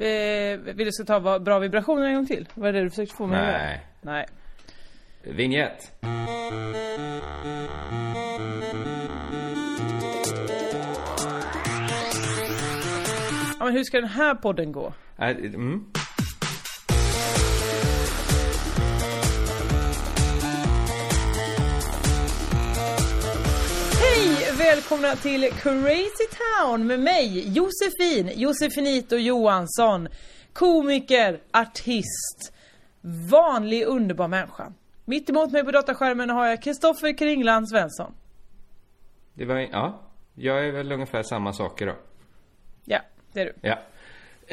Eh, vill du ska ta bra vibrationer en gång till? Var det det du försökte få mig? Nej. Nej. Vignett. Ja, men hur ska den här podden gå? Äh, mm. Välkomna till Crazy Town med mig, Josefin, Josefinito Johansson. Komiker, artist, vanlig underbar människa. Mitt emot mig på dataskärmen har jag Kristoffer Kringland Svensson. Det var... Ja. Jag är väl ungefär samma saker då. Ja, det är du. Ja.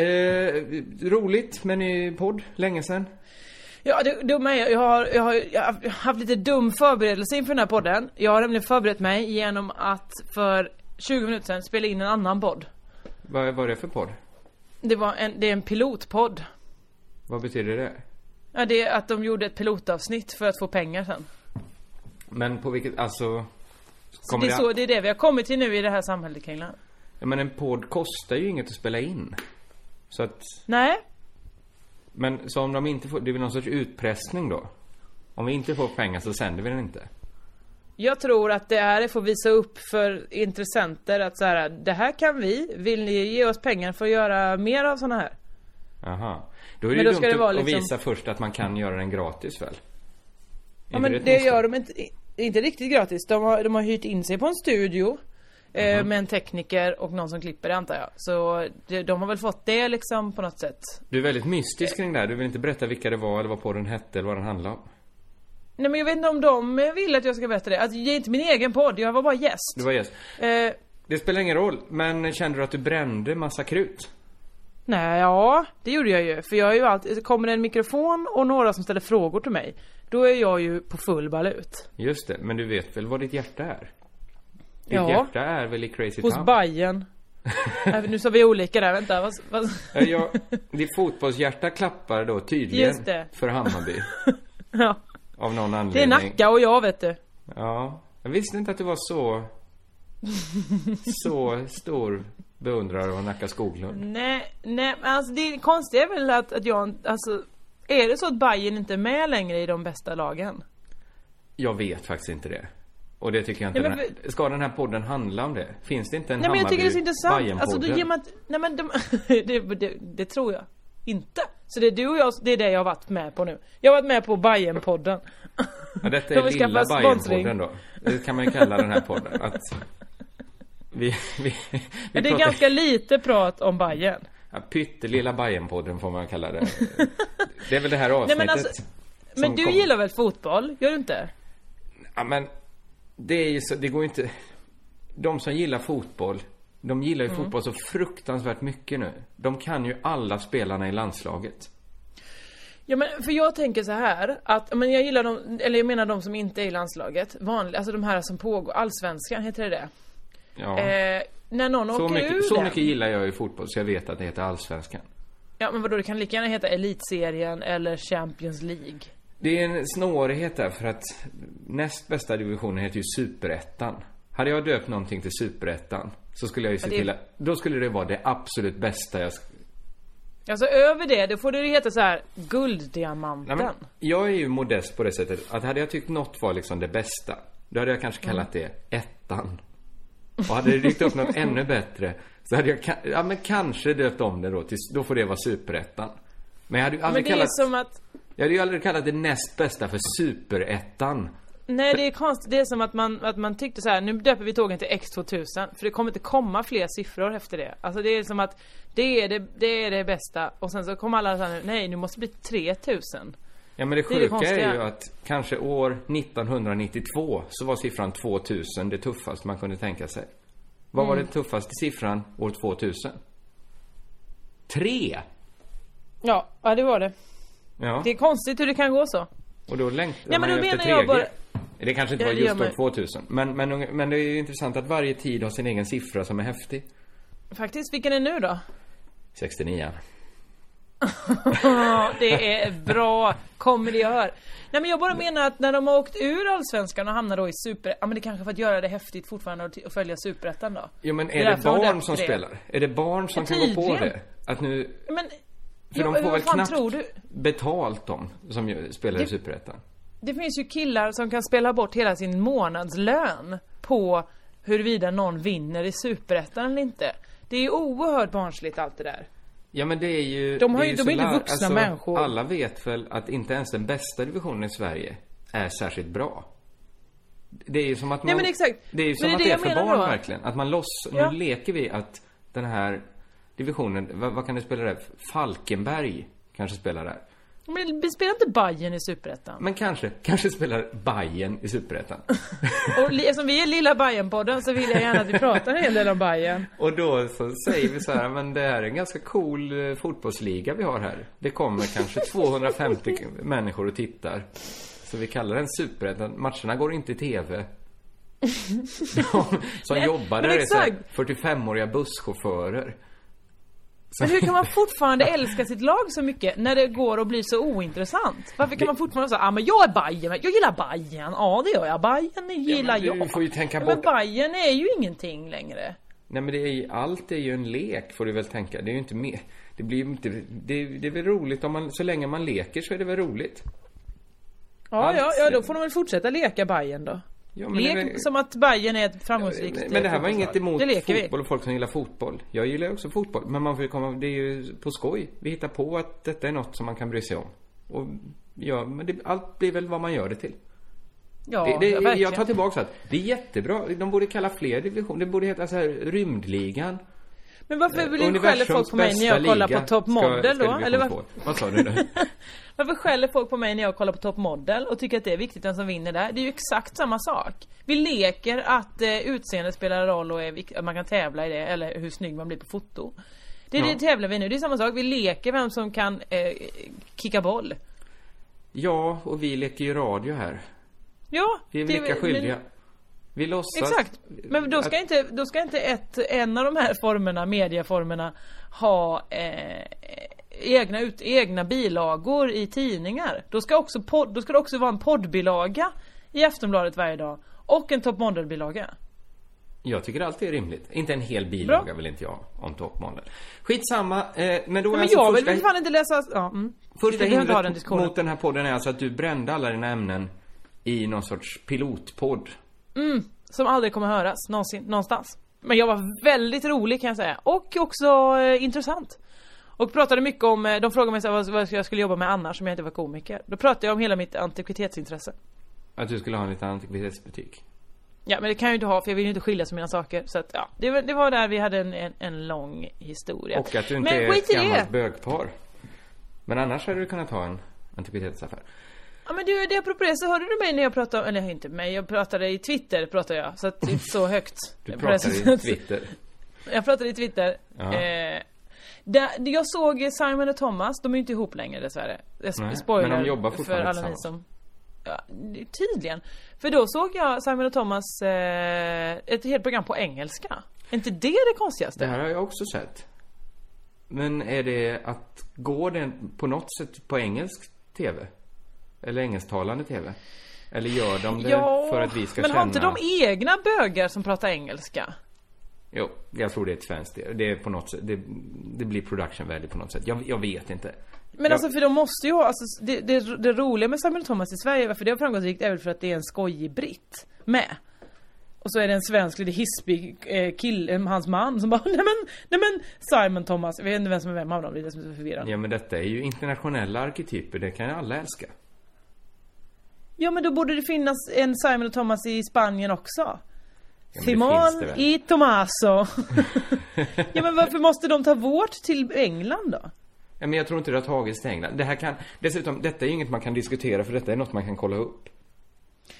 Eh, roligt med ny podd. Länge sedan. Ja, det, det är jag. Har, jag, har, jag har haft lite dum förberedelse inför den här podden. Jag har nämligen förberett mig genom att för 20 minuter sedan spela in en annan podd. Vad var det för podd? Det, var en, det är en pilotpodd. Vad betyder det? Ja, det är att de gjorde ett pilotavsnitt för att få pengar sen. Men på vilket... Alltså... Så det, är så, det är det vi har kommit till nu i det här samhället Kringlan. Ja, men en podd kostar ju inget att spela in. Så att... Nej, Men så om de inte får... Det är väl någon sorts utpressning då? Om vi inte får pengar så sänder vi den inte. jag tror att det är för att visa upp för intressenter att så här, det här kan vi. Vill ni ge oss pengar för att göra mer av såna här? Aha. Då är det Men ju dumt det att, liksom- visa först att man kan göra den gratis väl? Ja Inte men det misstag? gör de inte, inte riktigt gratis. De har, de har hyrt in sig på en studio. Eh, Mhm. med en tekniker och någon som klipper det antar jag. Så de har väl fått det liksom på något sätt. Du är väldigt mystisk kring det här. Du vill inte berätta vilka det var eller vad podden hette eller vad den handlade om. Nej men jag vet inte om de vill att jag ska berätta det. Alltså, det är inte min egen podd, jag var bara gäst. Du var gäst. Eh, Det spelar ingen roll, men kände du att du brände massa krut? nej, ja, det gjorde jag ju. För jag är ju alltid, kommer det en mikrofon och några som ställer frågor till mig. Då är jag ju på full balut. Just det, men du vet väl vad ditt hjärta är? Ditt Ja. hjärta är väl i Crazy Hos Town? Bajen. äh, nu sa vi olika där, vänta. Vad, vad... Ja, ditt fotbollshjärta klappar då tydligen Just det. för Hammarby. ja. Av någon Det är anledning. Nacka och jag vet du. Ja. Jag visste inte att du var så... Så stor beundrare av Nacka Skoglund. Nej, nej alltså det konstiga är väl att, att jag alltså Är det så att Bayern inte är med längre i de bästa lagen? Jag vet faktiskt inte det. Och det tycker jag inte Nej, men den här, Ska den här podden handla om det? Finns det inte en Nej men jag tycker det är så intressant, alltså då ger man Nej men de, det, det, det tror jag inte. Så det är du och jag, det är det jag har varit med på nu. Jag har varit med på Bayern-podden. Ja, detta De är vill lilla. Bajen-podden då. Det kan man ju kalla den här podden. Att vi, vi, vi Men det är ganska lite prat om Bayern. Ja, pyttelilla Bajen-podden får man kalla det. Det är väl det här avsnittet. Nej, men alltså- Men du kom- gillar väl fotboll? Gör du inte? Ja, men det är ju så, det går ju inte... De som gillar fotboll, de gillar Mm. ju fotboll så fruktansvärt mycket nu. De kan ju alla spelarna i landslaget. Ja men för jag tänker så här att, men jag gillar de, eller jag menar de som inte är i landslaget. Vanliga, alltså de här som pågår, allsvenskan, heter det det? Ja. Eh, när någon så åker ur mycket, så den. mycket gillar jag ju fotboll så jag vet att det heter allsvenskan. Ja men vadå, det kan lika gärna heta Elitserien eller Champions League. Det är en snårighet där för att näst bästa divisionen heter ju superettan. Hade jag döpt någonting till superettan så skulle jag ju se det- till att, då skulle det vara det absolut bästa jag Alltså över det, då får det heta så här gulddiamanten. Nej, men jag är ju modest på det sättet att hade jag tyckt något var liksom det bästa Då hade jag kanske kallat det ettan Och hade det dykt upp något ännu bättre Så hade jag, ja men kanske döpt om det då till, då får det vara superettan Men jag hade ju men aldrig det är kallat som att, Jag hade ju aldrig kallat det näst bästa för superettan Nej det är konstigt, det är som att man, att man tyckte så här: nu döper vi tågen till X2000 För det kommer inte komma fler siffror efter det Alltså det är som att det är det, det, är det bästa Och sen så kommer alla såhär, nej nu måste det bli 3000 Ja men det Det är det sjuka är, ju att kanske år 1992 så var siffran 2000 det tuffaste man kunde tänka sig. Vad var Mm. den tuffaste siffran år 2000? Tre! Ja, ja det var det Ja, Det är konstigt hur det kan gå så och då längtar Nej, man men ju då efter menar jag 3G. bara- Det kanske inte var det just år man- 2000. 2000. Men, men, men det är ju intressant att varje tid har sin egen siffra som är häftig. Faktiskt, vilken är nu då? 69. Ja, det är bra komediör. Nej men jag bara menar att när de har åkt ur Allsvenskan och hamnar då i super... Ja men det kanske för att göra det häftigt fortfarande och t- och följa Superettan då. Jo men Det är det därför de barn som det. spelar? Är det barn som kan gå på det? Att nu... Men... För ja, de får väl knappt betalt de som spelar i Superettan. Det finns ju killar som kan spela bort hela sin månadslön på huruvida någon vinner i Superettan eller inte. Det är ju oerhört barnsligt allt det där. Ja men det är ju... De har ju- ju de är inte vuxna människor. Alla vet väl att inte ens den bästa divisionen i Sverige är särskilt bra. Det är ju som att man... Nej, men exakt. Det är ju Men som är att det det är för barn då. verkligen. Att man loss... Ja. Nu leker vi att den här divisionen, vad, vad kan det spela där? Falkenberg kanske spelar där. Men spelar inte Bayern i Superettan. Men kanske, kanske spelar Bayern i Superettan. Och eftersom vi är lilla Bayern-podden så vill jag gärna att vi pratar en hel del om Bayern. Och då så säger vi så här, men det här är en ganska cool eh, fotbollsliga vi har här. Det kommer kanske 250 människor och tittar. Så vi kallar den superettan. Matcherna går inte i TV. De som Nej, jobbar men där är så här exakt. 45-åriga busschaufförer. Men hur kan man fortfarande älska sitt lag så mycket när det går och blir så ointressant? Varför kan man fortfarande säga ah, men jag är Bayern, jag gillar Bayern, ja det gör jag, Bayern gillar men du jag. får ju tänka Ja, bort- Men Bayern är ju ingenting längre. Nej men det är ju, allt är ju en lek får du väl tänka. Det är ju inte mer. Det blir ju inte, det, det är väl roligt om man, så länge man leker så är det väl roligt. Ja, Allt- ja, ja, då får de väl fortsätta leka Bayern då. Ja, Lek det är- som att Bayern är ett framgångsrikt Men det här var inget emot fotboll och folk som gillar fotboll. Jag gillar också fotboll. Men man får ju komma, det är ju på skoj. Vi hittar på att detta är något som man kan bry sig om. Och ja, men det, allt blir väl vad man gör det till. Ja, det, det, verkligen. jag tar tillbaka att det är jättebra. De borde kalla fler divisioner. Det borde heta så här rymdligan. Men varför vill du skälla folk på mig när jag kollar liga på Top ska- Model ska då? division Eller vad, Vad sa du nu? varför skäller folk på mig när jag kollar på Top Model och tycker att det är viktigt vem som vinner där? Det är ju exakt samma sak. Vi leker att eh, utseende spelar roll och är att man kan tävla i det, eller hur snygg man blir på foto. Det är Ja. det tävlar vi nu, det är samma sak. Vi leker vem som kan eh, kicka boll. Ja, och vi leker ju radio här. Ja, Vi är lika men- skyldiga. Vi låtsas... Exakt. Men då ska att- inte, då ska inte ett, en av de här formerna, medieformerna, ha eh, egna, ut, egna bilagor i tidningar. Då ska, också podd, då ska det också vara en poddbilaga i Aftonbladet varje dag. Och en Top Model-bilaga. Jag tycker alltid är rimligt. Inte en hel bilaga Bra. vill inte jag om toppmålen. Skitsamma, eh, men då är Men alltså jag vill första, väl fan inte läsa... Ja, mm. första den hindret mot den här podden är alltså att du brände alla dina ämnen i någon sorts pilotpodd. Som aldrig kommer höras någonsin, någonstans. Men jag var väldigt rolig kan jag säga. Och också eh, intressant. Och pratade mycket om, eh, de frågade mig så här, vad, jag skulle jobba med annars om jag inte var komiker. Då pratade jag om hela mitt antikvitetsintresse. Att du skulle ha en liten antikvitetsbutik. Ja men det kan jag ju inte ha för jag vill ju inte skilja sig mina saker. Så att ja, det, var- det var där vi hade en, en, en lång historia. Och att du inte men är ett gammalt bögpar. Men annars hade du kunnat ha en antikvitetaffär. Ja men du, det apropå det så hörde du mig när jag pratade, eller inte mig, jag pratade i Twitter pratade jag. Så att det är inte så högt. Du pratar i. Twitter. Jag pratade i Twitter. Ja. Där, jag såg Simon och Thomas, de är ju inte ihop längre dessvärre. Nej, spoiler men de jobbar för fortfarande alla ni som... Ja, tydligen. För då såg jag Simon och Thomas, eh, ett helt program på engelska. Är inte det det konstigaste? Det här har jag också sett. Men är det att, går det på något sätt på engelsk TV? Eller engelsktalande TV? Eller gör de det för att vi ska men känna... har inte de egna bögar som pratar engelska? Jo, jag tror det är ett svenskt det. Är på något sätt, det, det blir production value på något sätt. Jag, jag vet inte. Men Jag- alltså för de måste ju ha, alltså det, det, det roliga med Simon och Thomas i Sverige, varför det har framgångsrikt är väl för att det är en skojig britt med. Och så är det en svensk lite hispig eh, kille, hans man som bara nej men, nej men Simon Thomas, jag vet inte vem som är vem av dem, det är det som är så förvirrande. Ja men detta är ju internationella arketyper, det kan ju alla älska. Ja men då borde det finnas en Simon och Thomas i Spanien också. Det Simon y Tomaso. ja men varför måste de ta vårt till England då? Ja, men jag tror inte det har tagits till England. Det här kan, dessutom, detta är inget man kan diskutera för detta är något man kan kolla upp.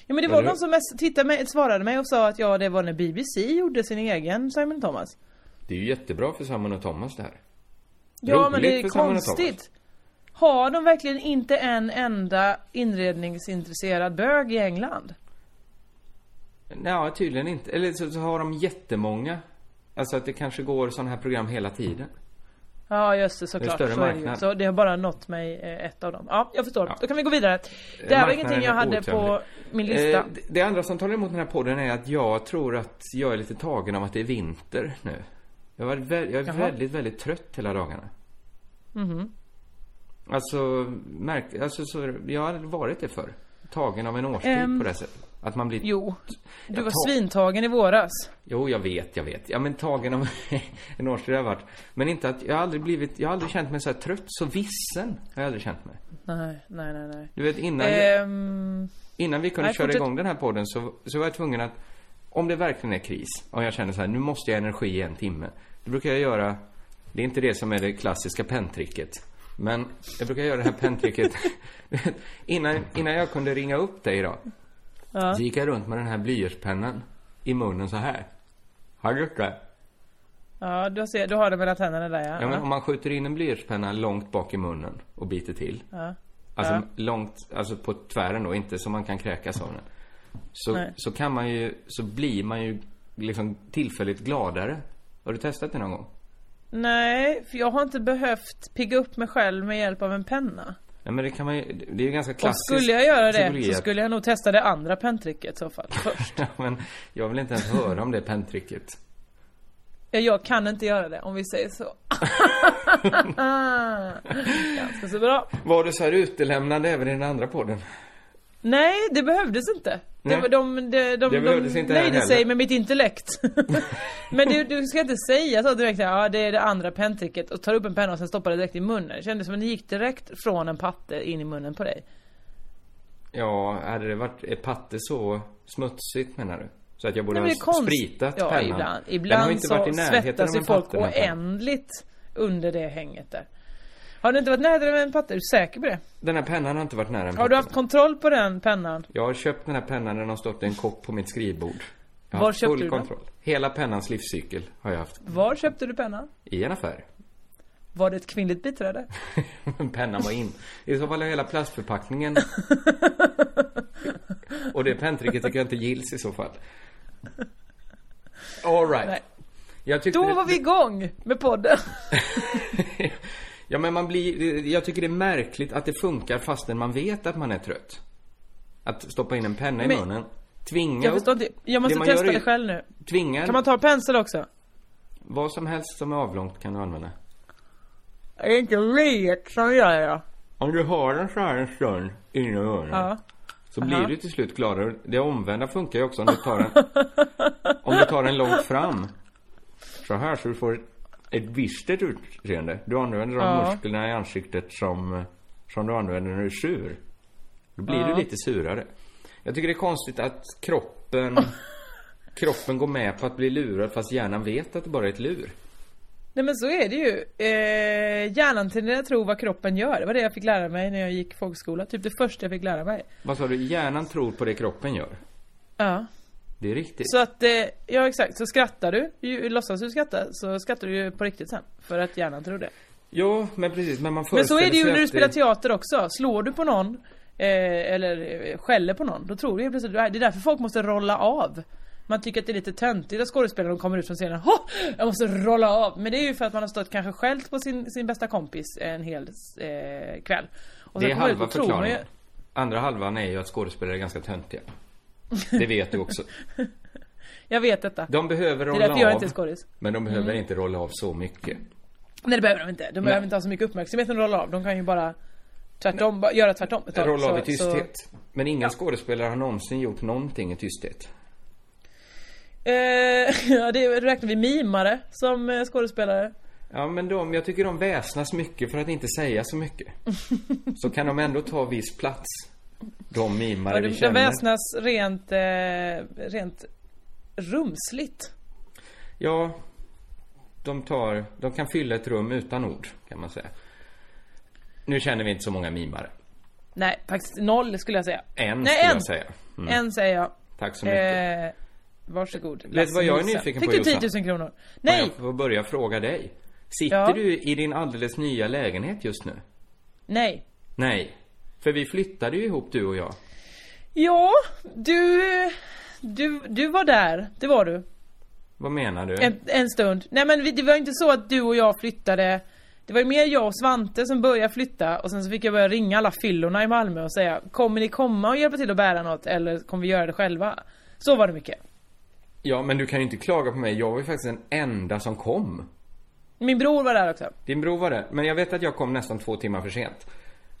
Ja men det var Eller- någon som tittade mig, svarade mig och sa att ja det var när BBC gjorde sin egen Simon Thomas. Det är ju jättebra för Simon och Thomas det här. Ja men det Roligt är konstigt. Har de verkligen inte en enda inredningsintresserad bög i England? Ja, tydligen inte. Eller så, så har de jättemånga. Alltså att det kanske går sådana här program hela tiden. Ja just det Det är såklart, större så är det ju. Så det har bara nått mig eh, ett av dem. Ja, jag förstår. Ja. Då kan vi gå vidare. Det här var ingenting jag hade på min lista. Eh, det- andra som talar emot den här podden är att jag tror att jag är lite tagen av att det är vinter nu. Jag, är Jaha. väldigt, väldigt trött hela dagarna. Alltså, märk, alltså så, jag har varit det förr. Tagen av en årstid Ehm, på det sättet. Att man blir... Jo, du var tar- svintagen i våras. Jo, jag vet, jag vet. Ja, men tagen av en årstid har jag varit. Men inte att, jag har aldrig blivit, jag har aldrig känt mig så här trött, så vissen har jag aldrig känt mig. Nej, nej, nej, nej. Du vet innan, Ehm, innan vi kunde nej, köra fortsätt. igång den här podden så, så var jag tvungen att, om det verkligen är kris, och jag känner så här, nu måste jag ha energi i en timme. Då brukar jag göra, det är inte det som är det klassiska penntricket. Men jag brukar göra det här penntricket. Vet, innan, innan jag kunde ringa upp dig idag. Ja. Så gick jag runt med den här blyertspennan i munnen så här. Har du gjort det? ja, du ser, du har det mellan tänderna där ja. Ja, men om man skjuter in en blyertspenna långt bak i munnen och biter till. Ja. Alltså Ja. långt, alltså på tvären då, inte så man kan kräkas av den. Så, Nej. så kan man ju, så blir man ju liksom tillfälligt gladare. Har du testat det någon gång? Nej, för jag har inte behövt pigga upp mig själv med hjälp av en penna. Ja men det kan man ju, det är ju ganska Och klassiskt. skulle jag göra det så skulle jag nog testa det andra penntricket i så fall först. Ja, men jag vill inte ens höra om det penntricket. Ja, Jag kan inte göra det om vi säger så. Ganska så bra. Var du så här utelämnande även i den andra podden? Nej, det behövdes inte. Nej. de, de, de, de, här nöjde sig med mitt intellekt. Men du, du ska inte säga så direkt, ja det är det andra penntricket och tar upp en penna och sen stoppar det direkt i munnen. Det kändes som att det gick direkt från en patte in i munnen på dig. Ja, hade det varit ett patte så smutsigt menar du? Så att jag borde Nej, ha är konst- spritat ja, pennan? ibland, Den har ibland inte så varit i närheten svettas ju folk oändligt under det hänget där. Har du inte varit nära med en patte? Är du säker på det? Den här pennan har inte varit nära en Har du haft kontroll på den pennan? Jag har köpt den här pennan, den har stått i en kopp på mitt skrivbord. Jag har Var haft köpte full du den? kontroll. Hela pennans livscykel har jag haft. Var köpte du pennan? I en affär. Var det ett kvinnligt biträde? Pennan var in. I så fall är hela plastförpackningen. Och det penntricket tycker jag inte gills i så fall. Alright. Nej. Jag tyckte Då var vi igång med podden. Ja men man blir, jag tycker det är märkligt att det funkar fastän man vet att man är trött. Att stoppa in en penna i Men- munnen. Tvinga Jag förstår inte. Jag måste det testa det själv nu. Tvinga Kan man ta pensel också? vad som helst som är avlångt kan du använda. Det är inte vet som gör det. Om du har den så här en stund inne i öronen. Ja. Så blir Aha. du till slut gladare. Det omvända funkar ju också om du tar den Om du tar den långt fram Så här så du får ett bistert utseende Du använder de Ja. musklerna i ansiktet som Som du använder när du är sur Då blir Ja. du lite surare Jag tycker det är konstigt att kroppen Kroppen går med på att bli lurad fast hjärnan vet att det bara är ett lur Nej men så är det ju. Eh, hjärnan tenderar att tro vad kroppen gör. Det var det jag fick lära mig när jag gick folkskola. Typ det första jag fick lära mig. Vad sa du? Hjärnan tror på det kroppen gör Ja. Det är riktigt Så att, eh, ja exakt. Så skrattar du, ju, låtsas du skratta, så skrattar du ju på riktigt sen. För att hjärnan tror det. Ja, men precis, men man Men så är det ju när du att spelar teater också. Slår du på någon, eh, eller eh, skäller på någon, då tror du helt plötsligt det är därför folk måste rolla av. Man tycker att det är lite töntigt att skådespelare de kommer ut från scenen. Hå! Jag måste rolla av! Men det är ju för att man har stått kanske skällt på sin, sin bästa kompis en hel eh, kväll. Och Det är halva man ju- förklaringen. Andra halvan är ju att skådespelare är ganska töntiga. Det vet du också. Jag vet detta. De behöver Det är rolla därför jag av. inte är skådis. Men de behöver Mm. inte rolla av så mycket. Nej det behöver de inte. De behöver inte ha så mycket uppmärksamhet de rollar av. De kan ju bara tvärtom, bara göra tvärtom ett tag. Rolla av i tysthet. så- Men inga skådespelare har någonsin gjort någonting i tysthet. Eh, ja, det räknar vi mimare som eh, skådespelare. Ja, men de, jag tycker de väsnas mycket för att inte säga så mycket. Så kan de ändå ta viss plats. De mimare Ja, vi känner. väsnas rent, eh, rent rumsligt. Ja, de tar, de kan fylla ett rum utan ord kan man säga. Nu känner vi inte så många mimare. Nej, faktiskt noll skulle jag säga. En Nej, skulle en. jag säga. Mm. En säger jag. Tack så mycket. Eh, varsågod. Vet du vad jag är Lasse nyfiken Fick på, du 10 Jossan? 000 kronor? Nej! jag får börja fråga dig. Sitter Ja. du i din alldeles nya lägenhet just nu? Nej. Nej. För vi flyttade ju ihop du och jag. Ja, du, du, du var där. Det var du. Vad menar du? En, en stund. Nej men det var inte så att du och jag flyttade. Det var ju mer jag och Svante som började flytta och sen så fick jag börja ringa alla fyllorna i Malmö och säga Kommer ni komma och hjälpa till att bära något eller kommer vi göra det själva? Så var det mycket. Ja, men du kan ju inte klaga på mig. Jag var ju faktiskt den enda som kom. Min bror var där också. Din bror var det. Men jag vet att jag kom nästan två timmar för sent.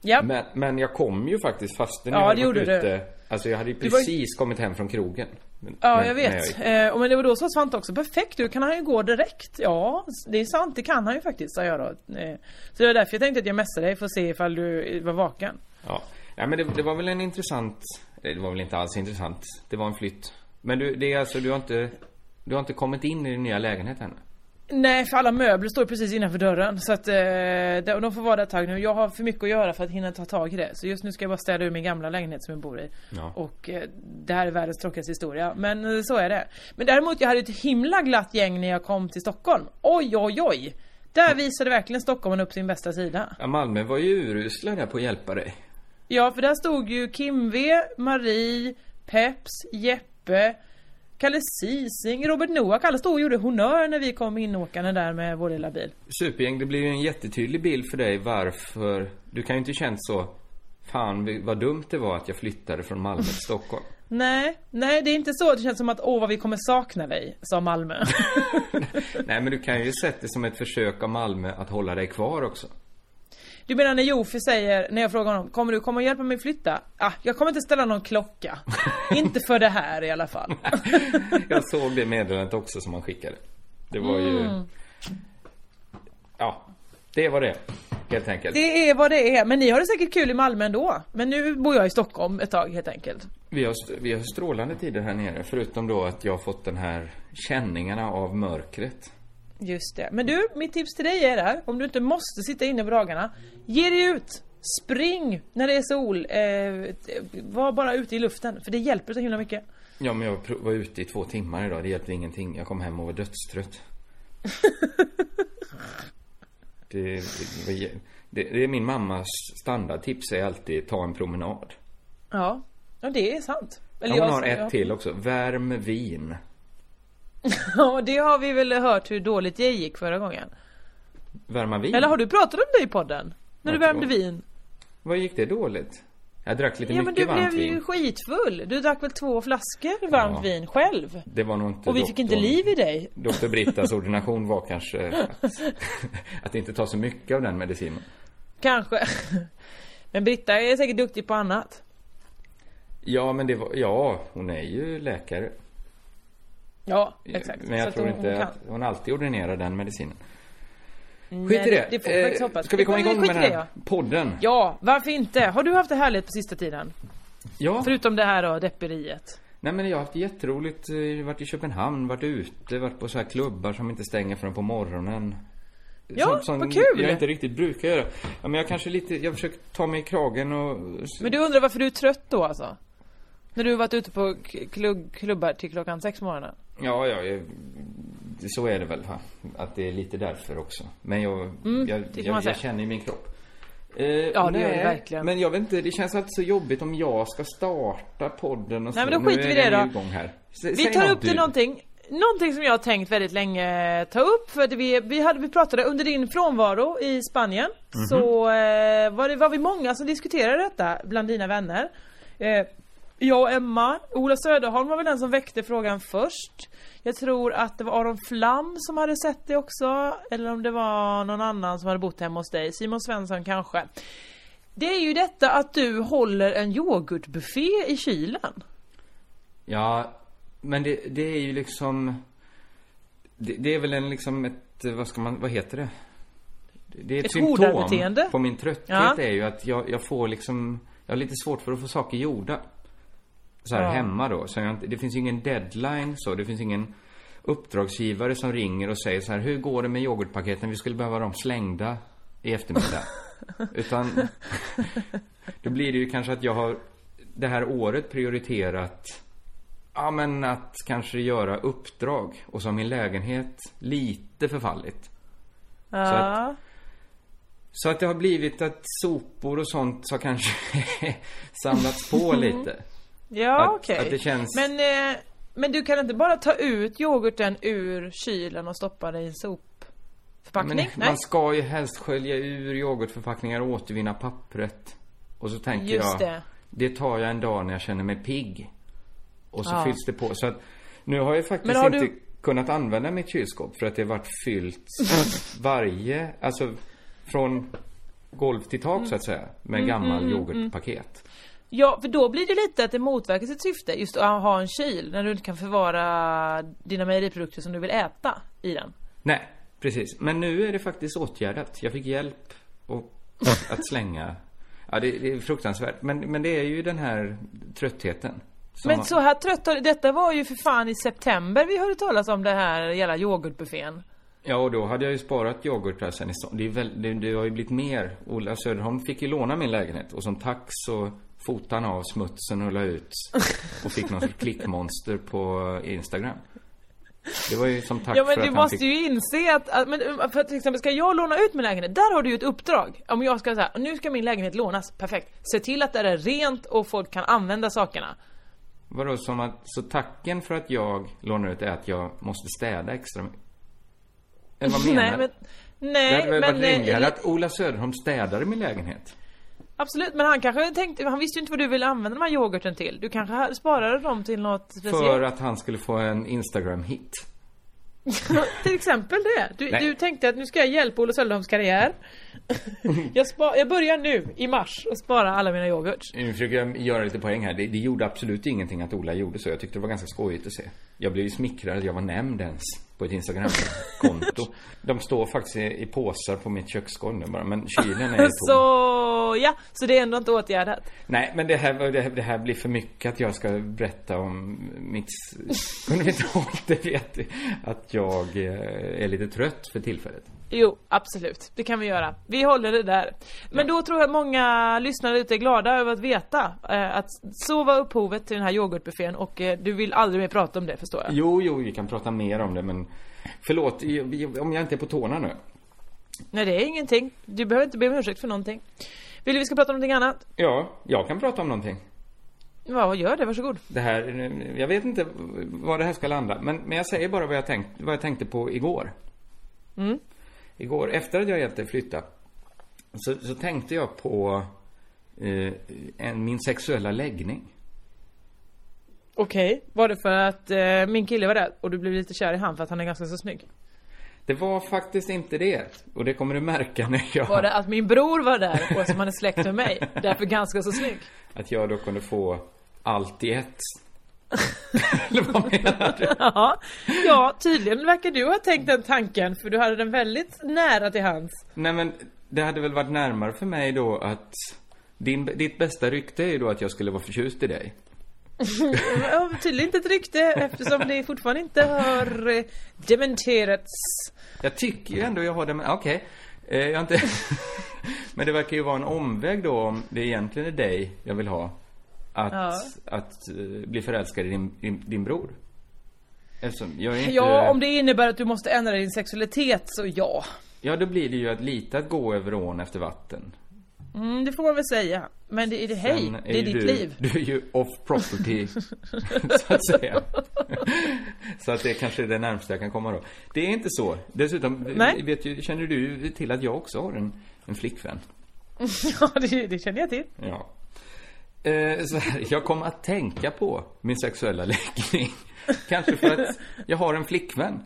Ja. Men, men jag kom ju faktiskt fastän Ja, jag hade det varit gjorde du. ute. Alltså jag hade ju Du var precis kommit hem från krogen. Men- Ja, men- jag vet. gick. Eh, och men det var då så Svante också, perfekt, då kan han ju gå direkt. Ja, det är sant, det kan han ju faktiskt, sa jag då. Eh, så det var därför jag tänkte att jag messade dig för att se ifall du var vaken. Ja. Nej, men det, det var väl en intressant... nej, Det var väl inte alls intressant. Det var en flytt. Men du, det är alltså, du har inte... Du har inte kommit in i din nya lägenhet ännu? Nej, för alla möbler står precis innanför dörren. Så att eh, de får vara där ett tag nu. Jag har för mycket att göra för att hinna ta tag i det. Så just nu ska jag bara städa ur min gamla lägenhet som jag bor i. Ja. Och eh, det här är världens tråkigaste historia. Men eh, så är det. Men däremot, jag hade ett himla glatt gäng när jag kom till Stockholm. Oj, oj, oj! Där visade verkligen Stockholm upp sin bästa sida. Ja, Malmö var ju urusla där på att hjälpa dig. Ja, för där stod ju Kim V, Marie, Peps, Jeppe, Kalle Sising, Robert Noak. Alla stod och gjorde honör när vi kom inåkande där med vår lilla bil. Supergäng, det blir ju en jättetydlig bild för dig varför... Du kan ju inte känt så... Fan vad dumt det var att jag flyttade från Malmö till Stockholm. Nej, nej det är inte så. Det känns som att åh vad vi kommer sakna dig, sa Malmö. Nej men du kan ju sett det som ett försök av Malmö att hålla dig kvar också. Du menar när Jofi säger, när jag frågar honom, kommer du komma och hjälpa mig flytta? Ah, jag kommer inte ställa någon klocka. inte för det här i alla fall. Jag såg det meddelandet också som han skickade. Det var ju... Mm. Ja, det var det. Helt enkelt. Det är vad det är, men ni har det säkert kul i Malmö ändå. Men nu bor jag i Stockholm ett tag helt enkelt. Vi har, vi har strålande tider här nere. Förutom då att jag har fått den här känningarna av mörkret. Just det. Men du, mitt tips till dig är där, om du inte måste sitta inne på dagarna. Ge dig ut! Spring när det är sol. Eh, var bara ute i luften, för det hjälper så himla mycket. Ja men jag var ute i två timmar idag. Det hjälpte ingenting. Jag kom hem och var dödstrött. det, det, det, det är min mammas standardtips är alltid ta en promenad. Ja, ja det är sant. Ja, hon har ett till också. Värm vin. Ja, det har vi väl hört hur dåligt det gick förra gången. Värma vin? Eller har du pratat om det i podden? När du värmde vin? Vad gick det dåligt? Jag drack lite Ja men mycket du varmt blev ju vin. skitfull. Du drack väl två flaskor varmt Ja. vin själv? Det var nog inte Och vi fick inte liv i dig. Dr. Brittas ordination var kanske att, att inte ta så mycket av den medicinen. Kanske. Men Britta är säkert duktig på annat. Ja, men det var, ja, hon är ju läkare. Ja, exakt. Men jag Så tror hon- inte hon att hon alltid ordinerar den medicinen. Nej, Skit i det. Det får vi faktiskt hoppas. Ska vi komma igång med den det, här ja. podden? Ja, varför inte? Har du haft det härligt på sista tiden? Ja. Förutom det här då, depperiet. Nej men jag har haft jätteroligt. eh, Varit i Köpenhamn, varit ute, varit på så här klubbar som inte stänger förrän på morgonen. Ja, vad kul! Jag inte riktigt brukar göra. Ja, men jag kanske lite, jag försöker ta mig i kragen och... Men du undrar varför du är trött då alltså? När du har varit ute på klubb, klubbar till klockan sex på morgonen? Ja, ja, så är det väl? Att det är lite därför också. Men jag, Mm, jag, jag, jag känner i min kropp. Eh, Ja, det gör du verkligen. Men jag vet inte, det känns alltid så jobbigt om jag ska starta podden och så. Nej, men då skiter vi i det då. Vi tar något upp det du. någonting Någonting som jag har tänkt väldigt länge ta upp för att vi, vi, hade, vi pratade under din frånvaro i Spanien Mhm. Så eh, var, det, var vi många som diskuterade detta bland dina vänner eh, Jag och Emma, Ola Söderholm var väl den som väckte frågan först Jag tror att det var Aron Flam som hade sett det också Eller om det var någon annan som hade bott hemma hos dig, Simon Svensson kanske Det är ju detta att du håller en yoghurtbuffé i kylen Ja, men det, det är ju liksom... Det, det är väl en liksom ett, vad ska man, vad heter det? Det är ett, Ett symptom på min trötthet Ja. är ju att jag, jag får liksom... Jag har lite svårt för att få saker gjorda. Så här Ja. hemma då. Så jag, det finns ingen deadline så. Det finns ingen uppdragsgivare som ringer och säger så här. Hur går det med yoghurtpaketen? Vi skulle behöva dem slängda i eftermiddag. Utan då blir det ju kanske att jag har det här året prioriterat Ja men att kanske göra uppdrag och så har min lägenhet lite förfallit. Ja. Så att det har blivit att sopor och sånt har kanske samlats på lite. Ja, okej. det känns- Men, eh, men du kan inte bara ta ut yoghurten ur kylen och stoppa det i en sopförpackning? Nej. man ska ju helst skölja ur yoghurtförpackningar och återvinna pappret. Och så tänker Just jag, det. det tar jag en dag när jag känner mig pigg. Och så Ja. fylls det på. Så att nu har jag faktiskt har inte du- kunnat använda mitt kylskåp för att det har varit fyllt varje, alltså från golv till tak så att säga. Med Mm, gammal yoghurtpaket. Ja, för då blir det lite att det motverkar sitt syfte, just att ha en kyl, när du inte kan förvara dina mejeriprodukter som du vill äta i den. Nej, precis. Men nu är det faktiskt åtgärdat. Jag fick hjälp och att slänga. Ja, det, det är fruktansvärt. Men, men det är ju den här tröttheten. som Men har- så här trött har- detta var ju för fan i september vi hörde talas om det här jävla yoghurtbuffén. Ja, och då hade jag ju sparat yoghurtar sen i det, är väl, det, det har ju blivit mer. Ola Söderholm fick ju låna min lägenhet och som tack så fotade av smutsen och la ut och fick någon sorts klickmonster på Instagram. Det var ju som tack Ja men för du att han måste fick... ju inse att, att men, för till exempel ska jag låna ut min lägenhet, där har du ju ett uppdrag. Om jag ska säga, nu ska min lägenhet lånas, perfekt. Se till att det är rent och folk kan använda sakerna. Vadå, som att... Så tacken för att jag lånar ut är att jag måste städa extra mycket? Eller vad menar Nej du? men, Det nej hade väl men... varit rimligare eh, att Ola Söderholm städade min lägenhet? Absolut, men han kanske tänkte, han visste ju inte vad du ville använda de här yoghurten till. Du kanske sparade dem till något speciellt? För att han skulle få en Instagram-hit. Till exempel det. Du, du tänkte att nu ska jag hjälpa Ola Söderholms karriär. jag, spa, jag börjar nu, i mars, och spara alla mina yoghurts. Nu försöker jag göra lite poäng här. Det, det gjorde absolut ingenting att Ola gjorde så. Jag tyckte det var ganska skojigt att se. Jag blev ju smickrad att jag var nämnd ens på ett Instagram-konto. De står faktiskt i, i påsar på mitt köksgolv nu bara. Men kylen är tom. Så, ja, så det är ändå inte åtgärdat. Nej, men det här, det, här, det här blir för mycket att jag ska berätta om mitt... Kunde vi inte hållit det vet att jag eh, är lite trött för tillfället. Jo, absolut. Det kan vi göra. Vi håller det där. Men då tror jag att många lyssnare ute är glada över att veta eh, att så var upphovet till den här yoghurtbuffén och eh, du vill aldrig mer prata om det förstår jag. Jo, jo, vi kan prata mer om det, men... Förlåt, om jag inte är på tårna nu. Nej, det är ingenting. Du behöver inte be om ursäkt för någonting. Vill du vi ska prata om någonting annat? Ja, jag kan prata om någonting. Ja, gör det. Varsågod. Det här, jag vet inte var det här ska landa, men, men jag säger bara vad jag, tänkt, vad jag tänkte på igår. Mm. Igår, efter att jag hjälpte dig flytta, så, så tänkte jag på eh, en, min sexuella läggning. Okej. Var det för att eh, min kille var där och du blev lite kär i han för att han är ganska så snygg? Det var faktiskt inte det. Och det kommer du märka när jag... Var det att min bror var där och som han är släkt med mig, därför ganska så snygg? Att jag då kunde få allt i ett. Eller vad menar du? Ja, ja, tydligen verkar du ha tänkt den tanken för du hade den väldigt nära till hands. Nej men, det hade väl varit närmare för mig då att... Din, ditt bästa rykte är ju då att jag skulle vara förtjust i dig. Ja, tydligen inte ett rykte eftersom det fortfarande inte har eh, dementerats. Jag tycker ju ändå jag har det, men okej. Eh, jag inte... men det verkar ju vara en omväg då om det egentligen är dig jag vill ha. Att, Ja. att eh, bli förälskad i din, din, din bror. Eftersom jag är inte... Ja, om det innebär att du måste ändra din sexualitet så ja. Ja, då blir det ju att lite att gå över ån efter vatten. Mm, det får man väl säga. Men det är det, hej, Sen det är ditt du, liv. Du är ju off property, så att säga. så att det kanske är det närmaste jag kan komma då. Det är inte så. Dessutom, Nej. vet ju, känner du till att jag också har en, en flickvän? Ja, det, det känner jag till. Ja. Eh, här, jag kommer att tänka på min sexuella läggning. Kanske för att jag har en flickvän.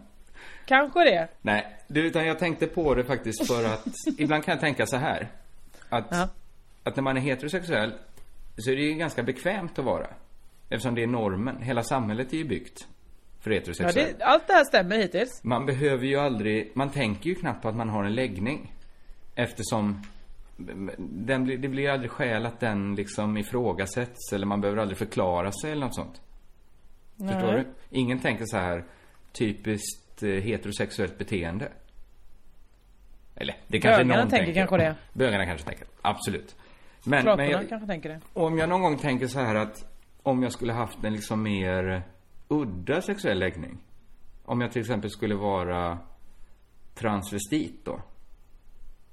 Kanske det. Nej, utan jag tänkte på det faktiskt för att ibland kan jag tänka så här. Att, Ja. att när man är heterosexuell så är det ju ganska bekvämt att vara. Eftersom det är normen. Hela samhället är ju byggt för Ja, heterosexuell. det, allt det här stämmer hittills. Man behöver ju aldrig, man tänker ju knappt på att man har en läggning. Eftersom den blir, det blir aldrig skäl att den liksom ifrågasätts eller man behöver aldrig förklara sig eller något sånt. Förstår du? Ingen tänker så här typiskt eh, heterosexuellt beteende. Eller, det kanske Bögarna någon tänker kanske det. Bögarna kanske tänker, absolut. Men, men jag, kanske tänker det. om jag någon gång tänker så här att om jag skulle haft en liksom mer udda sexuell läggning. Om jag till exempel skulle vara transvestit då.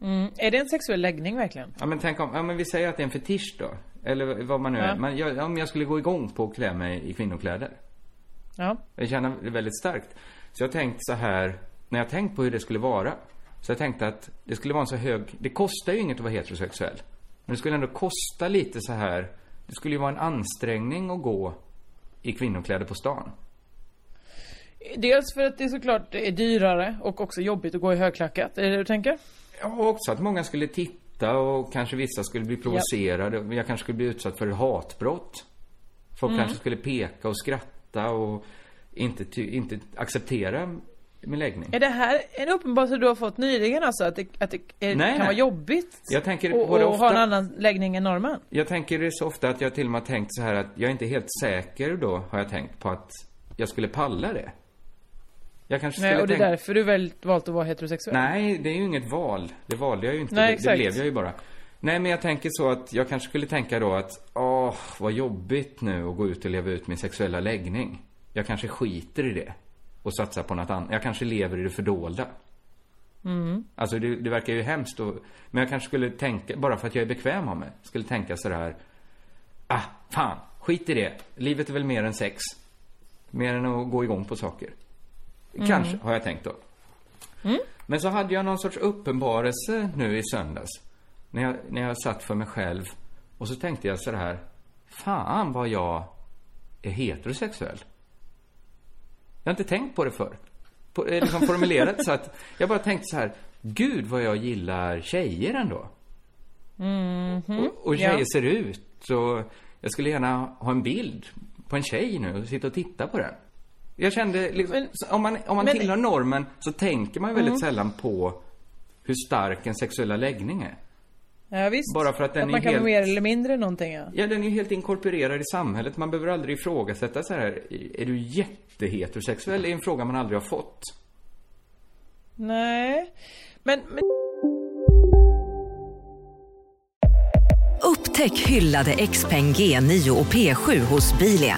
Mm. Är det en sexuell läggning verkligen? Ja men tänk om, ja men vi säger att det är en fetisch då. Eller vad man nu är. Ja. Men jag, om jag skulle gå igång på att klä mig i kvinnokläder. Ja. Jag känner det väldigt starkt. Så jag tänkt så här, när jag tänkt på hur det skulle vara. Så jag tänkte att det skulle vara en så hög, det kostar ju inget att vara heterosexuell. Men det skulle ändå kosta lite så här, det skulle ju vara en ansträngning att gå i kvinnokläder på stan. Dels för att det såklart är dyrare och också jobbigt att gå i högklackat. Är det det du tänker? Ja, också att många skulle titta och kanske vissa skulle bli provocerade. Jag kanske skulle bli utsatt för hatbrott. Folk kanske skulle peka och skratta och inte, ty, inte acceptera min läggning. Är det här en uppenbarelse du har fått nyligen alltså? Att det, att det är, Nej, kan nej. vara jobbigt? Jag tänker och, och ofta. ha en annan läggning än normen? Jag tänker det så ofta att jag till och med har tänkt så här att jag är inte helt säker då, har jag tänkt, på att jag skulle palla det. Jag kanske Nej, skulle och det är tänka... därför du väl valt att vara heterosexuell? Nej, det är ju inget val. Det valde jag ju inte. Nej, det, det blev jag ju bara. Nej, men jag tänker så att jag kanske skulle tänka då att, åh, vad jobbigt nu att gå ut och leva ut min sexuella läggning. Jag kanske skiter i det. Och satsar på något annat. Jag kanske lever i det fördolda. Mm. Alltså det, det verkar ju hemskt och, Men jag kanske skulle tänka, bara för att jag är bekväm av mig, skulle tänka sådär. Ah, fan, skit i det. Livet är väl mer än sex. Mer än att gå igång på saker. Kanske, har jag tänkt då. Men så hade jag någon sorts uppenbarelse nu i söndags. När jag, när jag satt för mig själv. Och så tänkte jag så här. Fan vad jag är heterosexuell. Jag har inte tänkt på det förr. På, eh, liksom formulerat så att jag bara tänkte så här. Gud vad jag gillar tjejer ändå. och, och tjejer ja. ser ut. Så jag skulle gärna ha en bild på en tjej nu och sitta och titta på den. Jag kände liksom, Men- om man, om man men- Mm. tillhör normen så tänker man ju väldigt sällan på hur stark en sexuella läggning är. Ja, visst. Bara för att den att är man kan helt- vara mer eller mindre någonting ja. Ja, den är ju helt inkorporerad i samhället. Man behöver aldrig ifrågasätta så här. Är du jätteheterosexuell? Det är en fråga man aldrig har fått. Nej. Men, men Upptäck hyllade XPeng G9 och P7 hos Bilia.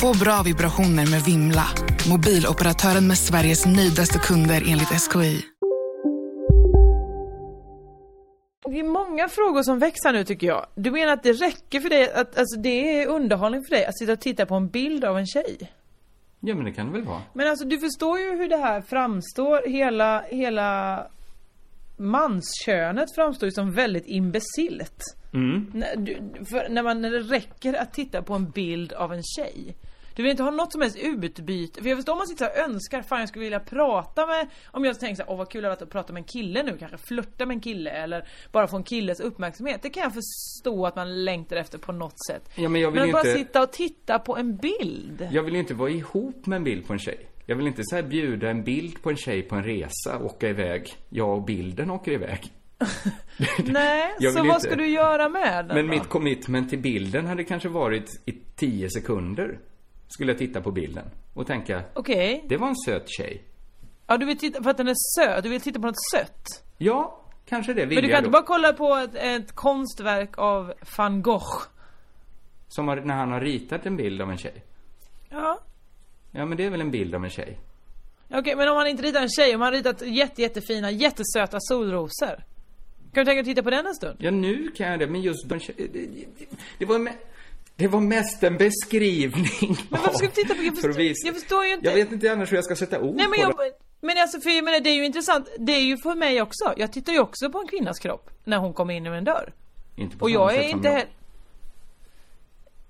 Få bra vibrationer med Vimla. Mobiloperatören med Sveriges nöjdaste kunder enligt SKI. det är många frågor som växer nu tycker jag. Du menar att det räcker för dig, att, alltså det är underhållning för dig att sitta och titta på en bild av en tjej? Ja, men det kan det väl vara. Men alltså du förstår ju hur det här framstår, hela, hela manskönet framstår ju som väldigt imbecilt. Mm. När, du, för när, man, när det räcker att titta på en bild av en tjej. Du vill inte ha något som helst utbyte. För jag förstår om man sitter och önskar, fan jag skulle vilja prata med Om jag tänker såhär, åh vad kul det hade varit att prata med en kille nu, kanske flörta med en kille eller bara få en killes uppmärksamhet. Det kan jag förstå att man längtar efter på något sätt. Ja, men jag vill Men att bara inte... sitta och titta på en bild. Jag vill ju inte vara ihop med en bild på en tjej. Jag vill inte så här bjuda en bild på en tjej på en resa, åka iväg. Jag och bilden åker iväg. Nej, så vill vad inte. ska du göra med den Men då? mitt commitment till bilden hade kanske varit i tio sekunder. Skulle jag titta på bilden och tänka, Okej. det var en söt tjej. Ja du vill titta, för att den är söt, du vill titta på något sött. Ja, kanske det vill Men du kan jag inte då. bara kolla på ett, ett konstverk av van Gogh. Som har, när han har ritat en bild av en tjej. Ja. Ja, men det är väl en bild av en tjej. Okej, men om han inte ritar en tjej, om han ritat jätte, jättefina, jättesöta solrosor. Kan du tänka dig att titta på den en stund? Ja, nu kan jag det, men just de, det, det, det var med, det var mest en beskrivning Men varför ska du titta på... Jag för förstår, jag förstår ju inte. Jag vet inte annars hur jag ska sätta ord Nej men på jag... det. Men alltså för jag menar, det är ju intressant. Det är ju för mig också. Jag tittar ju också på en kvinnas kropp när hon kommer in genom en dörr. Inte på Och jag är sätt inte... jag. he-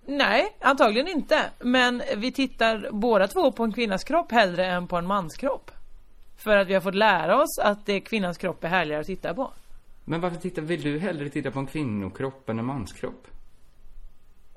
Nej, antagligen inte. Men vi tittar båda två på en kvinnas kropp hellre än på en mans kropp. För att vi har fått lära oss att det kvinnans kropp är härligare att titta på. Men varför tittar, vill du hellre titta på en kvinnokropp än en manskropp?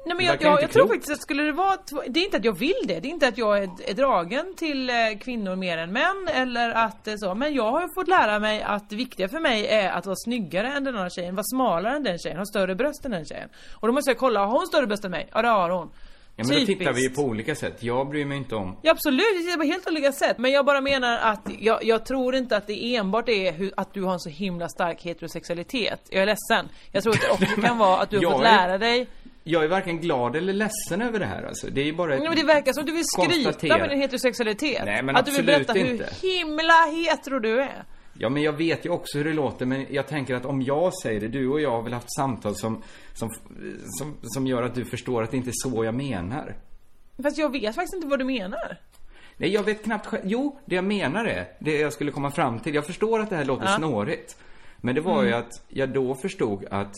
Nej men jag, jag, jag tror faktiskt att skulle det vara Det är inte att jag vill det, det är inte att jag är, är dragen till eh, kvinnor mer än män eller att eh, så Men jag har ju fått lära mig att det viktiga för mig är att vara snyggare än den andra tjejen, vara smalare än den tjejen, ha större bröst än den tjejen Och då måste jag kolla, har hon större bröst än mig? Ja det har hon Ja, men då Typiskt. tittar vi ju på olika sätt. Jag bryr mig inte om... Ja absolut, det är på helt olika sätt. Men jag bara menar att jag, jag tror inte att det enbart är hur, att du har en så himla stark heterosexualitet. Jag är ledsen. Jag tror att det också kan vara att du har fått är- lära dig Jag är varken glad eller ledsen över det här alltså. Det är ju bara ett men det verkar som att du vill skryta med din heterosexualitet. Nej, men att du vill berätta inte. hur himla hetero du är. Ja, men jag vet ju också hur det låter, men jag tänker att om jag säger det, du och jag har väl haft samtal som, som, som, som gör att du förstår att det inte är så jag menar. Fast jag vet faktiskt inte vad du menar. Nej, jag vet knappt själv. Jo, det jag menar är, det jag skulle komma fram till. Jag förstår att det här låter Ja. snårigt. Men det var ju Mm. att jag då förstod att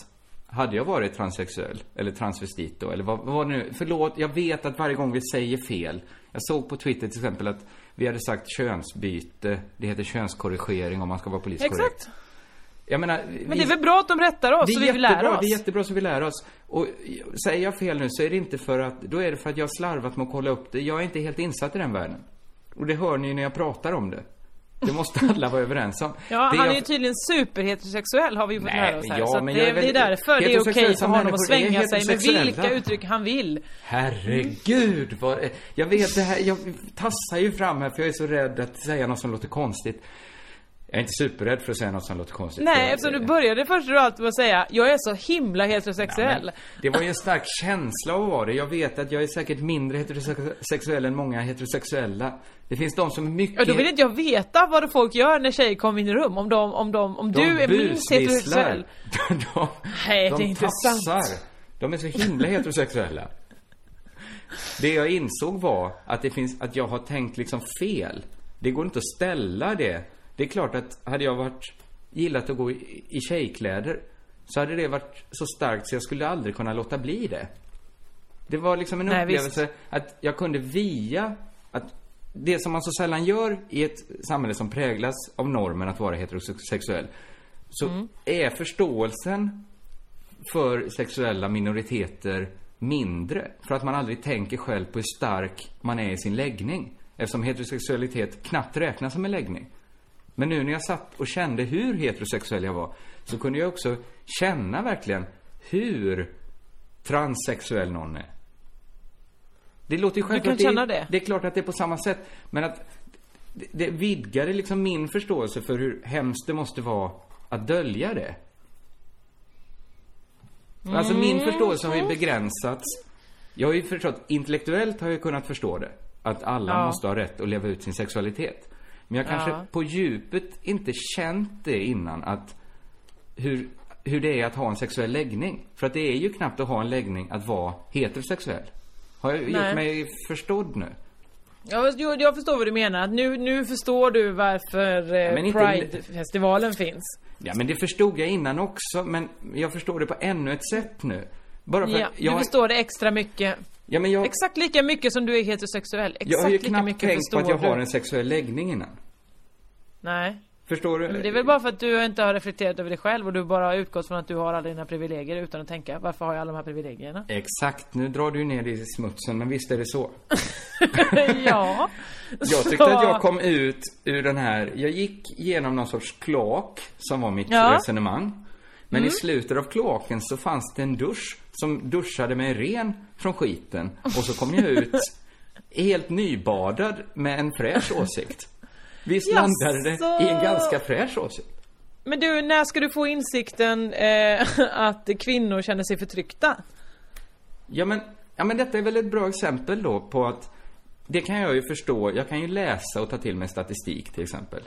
hade jag varit transsexuell, eller transvestit då, eller vad, vad nu, förlåt, jag vet att varje gång vi säger fel. Jag såg på Twitter till exempel att vi hade sagt könsbyte, det heter könskorrigering om man ska vara politiskt korrekt. Exakt. Jag menar, Men det är väl bra att de rättar oss det så vi jättebra, lära oss. Det är jättebra så vi lär oss. Och säger jag fel nu så är det inte för att, då är det för att jag har slarvat med att kolla upp det. Jag är inte helt insatt i den världen. Och det hör ni när jag pratar om det. Det måste alla vara överens om. Ja, det han är jag- ju tydligen superheterosexuell har vi ju fått Nej, lära oss här. ja, så men det, är väl- det är därför det är okej för honom att svänga är sig med vilka uttryck han vill. Herregud vad... Jag vet det här, jag tassar ju fram här för jag är så rädd att säga något som låter konstigt. Jag är inte superrädd för att säga något som låter konstigt. Nej, eftersom du började först och allt med att säga Jag är så himla heterosexuell. Men det var ju en stark känsla av att vara det. Jag vet att jag är säkert mindre heterosexuell än många heterosexuella. Det finns de som är mycket... Ja, då vill inte jag veta vad folk gör när tjejer kommer in i rum. Om de, om de, om De du är minst heterosexuell. de, Nej, de det är inte sant. De är så himla heterosexuella. Det jag insåg var att det finns, att jag har tänkt liksom fel. Det går inte att ställa det. Det är klart att hade jag varit, gillat att gå i, i tjejkläder så hade det varit så starkt så jag skulle aldrig kunna låta bli det. Det var liksom en Nej, upplevelse att jag kunde via att det som man så sällan gör i ett samhälle som präglas av normen att vara heterosexuell så Mm. är förståelsen för sexuella minoriteter mindre. För att man aldrig tänker själv på hur stark man är i sin läggning. Eftersom heterosexualitet knappt räknas som en läggning. Men nu när jag satt och kände hur heterosexuell jag var så kunde jag också känna verkligen hur transsexuell någon är. Det låter ju självklart... kan känna det? Det är klart att det är på samma sätt. Men att det, det vidgade liksom min förståelse för hur hemskt det måste vara att dölja det. Alltså min Mm. förståelse har ju begränsats. Jag har ju förstått, intellektuellt har jag kunnat förstå det. Att alla Ja. måste ha rätt att leva ut sin sexualitet. Men jag kanske Ja. på djupet inte känt det innan att hur, hur det är att ha en sexuell läggning. För att det är ju knappt att ha en läggning att vara heterosexuell. Har jag Nej. gjort mig förstådd nu? Jag, jag, förstår vad du menar. Nu, nu förstår du varför eh, Pride-festivalen finns. Ja, men det förstod jag innan också, men jag förstår det på ännu ett sätt nu. Bara för Ja, att du jag... förstår det extra mycket. Ja, men jag... Exakt lika mycket som du är heterosexuell. Exakt Jag har ju knappt tänkt på att jag har en sexuell läggning innan. Nej. Förstår du? Men det är väl bara för att du inte har reflekterat över dig själv och du bara har utgått från att du har alla dina privilegier utan att tänka varför har jag alla de här privilegierna? Exakt, nu drar du ner det i smutsen, men visst är det så. ja. Jag tyckte Så- att jag kom ut ur den här, jag gick igenom någon sorts kloak, som var mitt Ja. resonemang. Men Mm. i slutet av kloaken så fanns det en dusch som duschade mig ren från skiten. Och så kom jag ut helt nybadad med en fräsch åsikt. Visst landade det i en ganska fräsch åsikt. Men du, när ska du få insikten eh, att kvinnor känner sig förtryckta? Ja men, ja men detta är väl ett bra exempel då på att det kan jag ju förstå. Jag kan ju läsa och ta till mig statistik till exempel.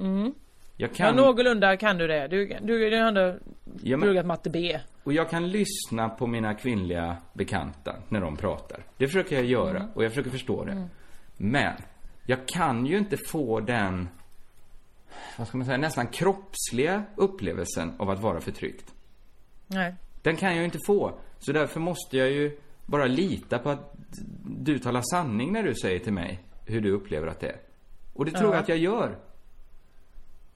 Mm. Jag Ja, kan, någorlunda kan du det. Du, du, du har ändå Ja, men- pluggat matte B. och jag kan lyssna på mina kvinnliga bekanta när de pratar. Det försöker jag göra Mm. och jag försöker förstå det. Mm. Men jag kan ju inte få den, vad ska man säga, nästan kroppsliga upplevelsen av att vara förtryckt. Nej. Den kan jag ju inte få. Så därför måste jag ju bara lita på att du talar sanning när du säger till mig hur du upplever att det är. Och det tror Ja. jag att jag gör.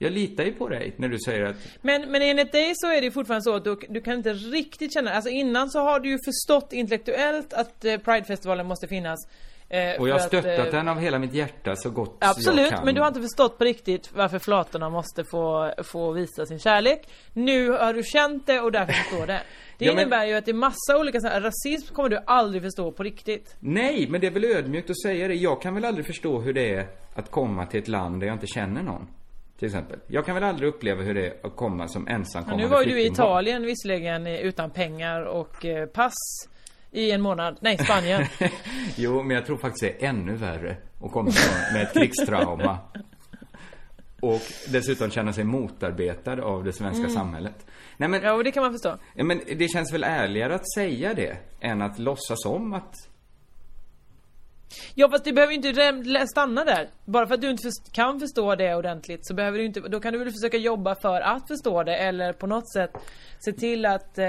Jag litar ju på dig när du säger att Men, men enligt dig så är det fortfarande så att du, du kan inte riktigt känna, alltså innan så har du ju förstått intellektuellt att eh, Pridefestivalen måste finnas. eh, Och jag har stöttat att, eh, den av hela mitt hjärta så gott jag Absolut, kan. men du har inte förstått på riktigt varför flatorna måste få, få visa sin kärlek. Nu har du känt det och därför förstår det. Det Ja, men- innebär ju att det är massa olika sådana rasism kommer du aldrig förstå på riktigt. Nej, men det är väl ödmjukt att säga det. Jag kan väl aldrig förstå hur det är att komma till ett land där jag inte känner någon. Till exempel. Jag kan väl aldrig uppleva hur det är att komma som Ja, ensamkommande nu var ju du i. Italien visserligen utan pengar och eh, pass i en månad. Nej, Spanien. Jo, men jag tror faktiskt det är ännu värre att komma med ett krigstrauma. Och dessutom känna sig motarbetad av det svenska Mm. samhället. Nej men, ja, och det kan man förstå. ja, men det känns väl ärligare att säga det än att låtsas om att... Ja fast det behöver ju inte stanna där. Bara för att du inte kan förstå det ordentligt så behöver du inte, då kan du väl försöka jobba för att förstå det eller på något sätt se till att, eh,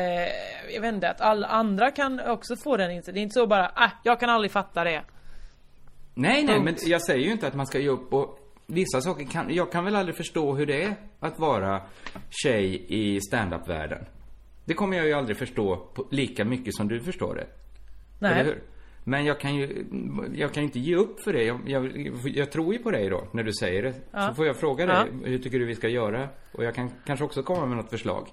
jag vet inte, att alla andra kan också få den insikten. Det är inte så bara, ah, jag kan aldrig fatta det. Nej, nej, men jag säger ju inte att man ska ge upp och vissa saker kan, jag kan väl aldrig förstå hur det är att vara tjej i stand-up-världen. Det kommer jag ju aldrig förstå lika mycket som du förstår det. Nej. Eller hur? Men jag kan ju, jag kan inte ge upp för det. Jag, jag, jag tror ju på dig då, när du säger det. Ja. Så får jag fråga dig, Ja. hur tycker du vi ska göra? Och jag kan kanske också komma med något förslag.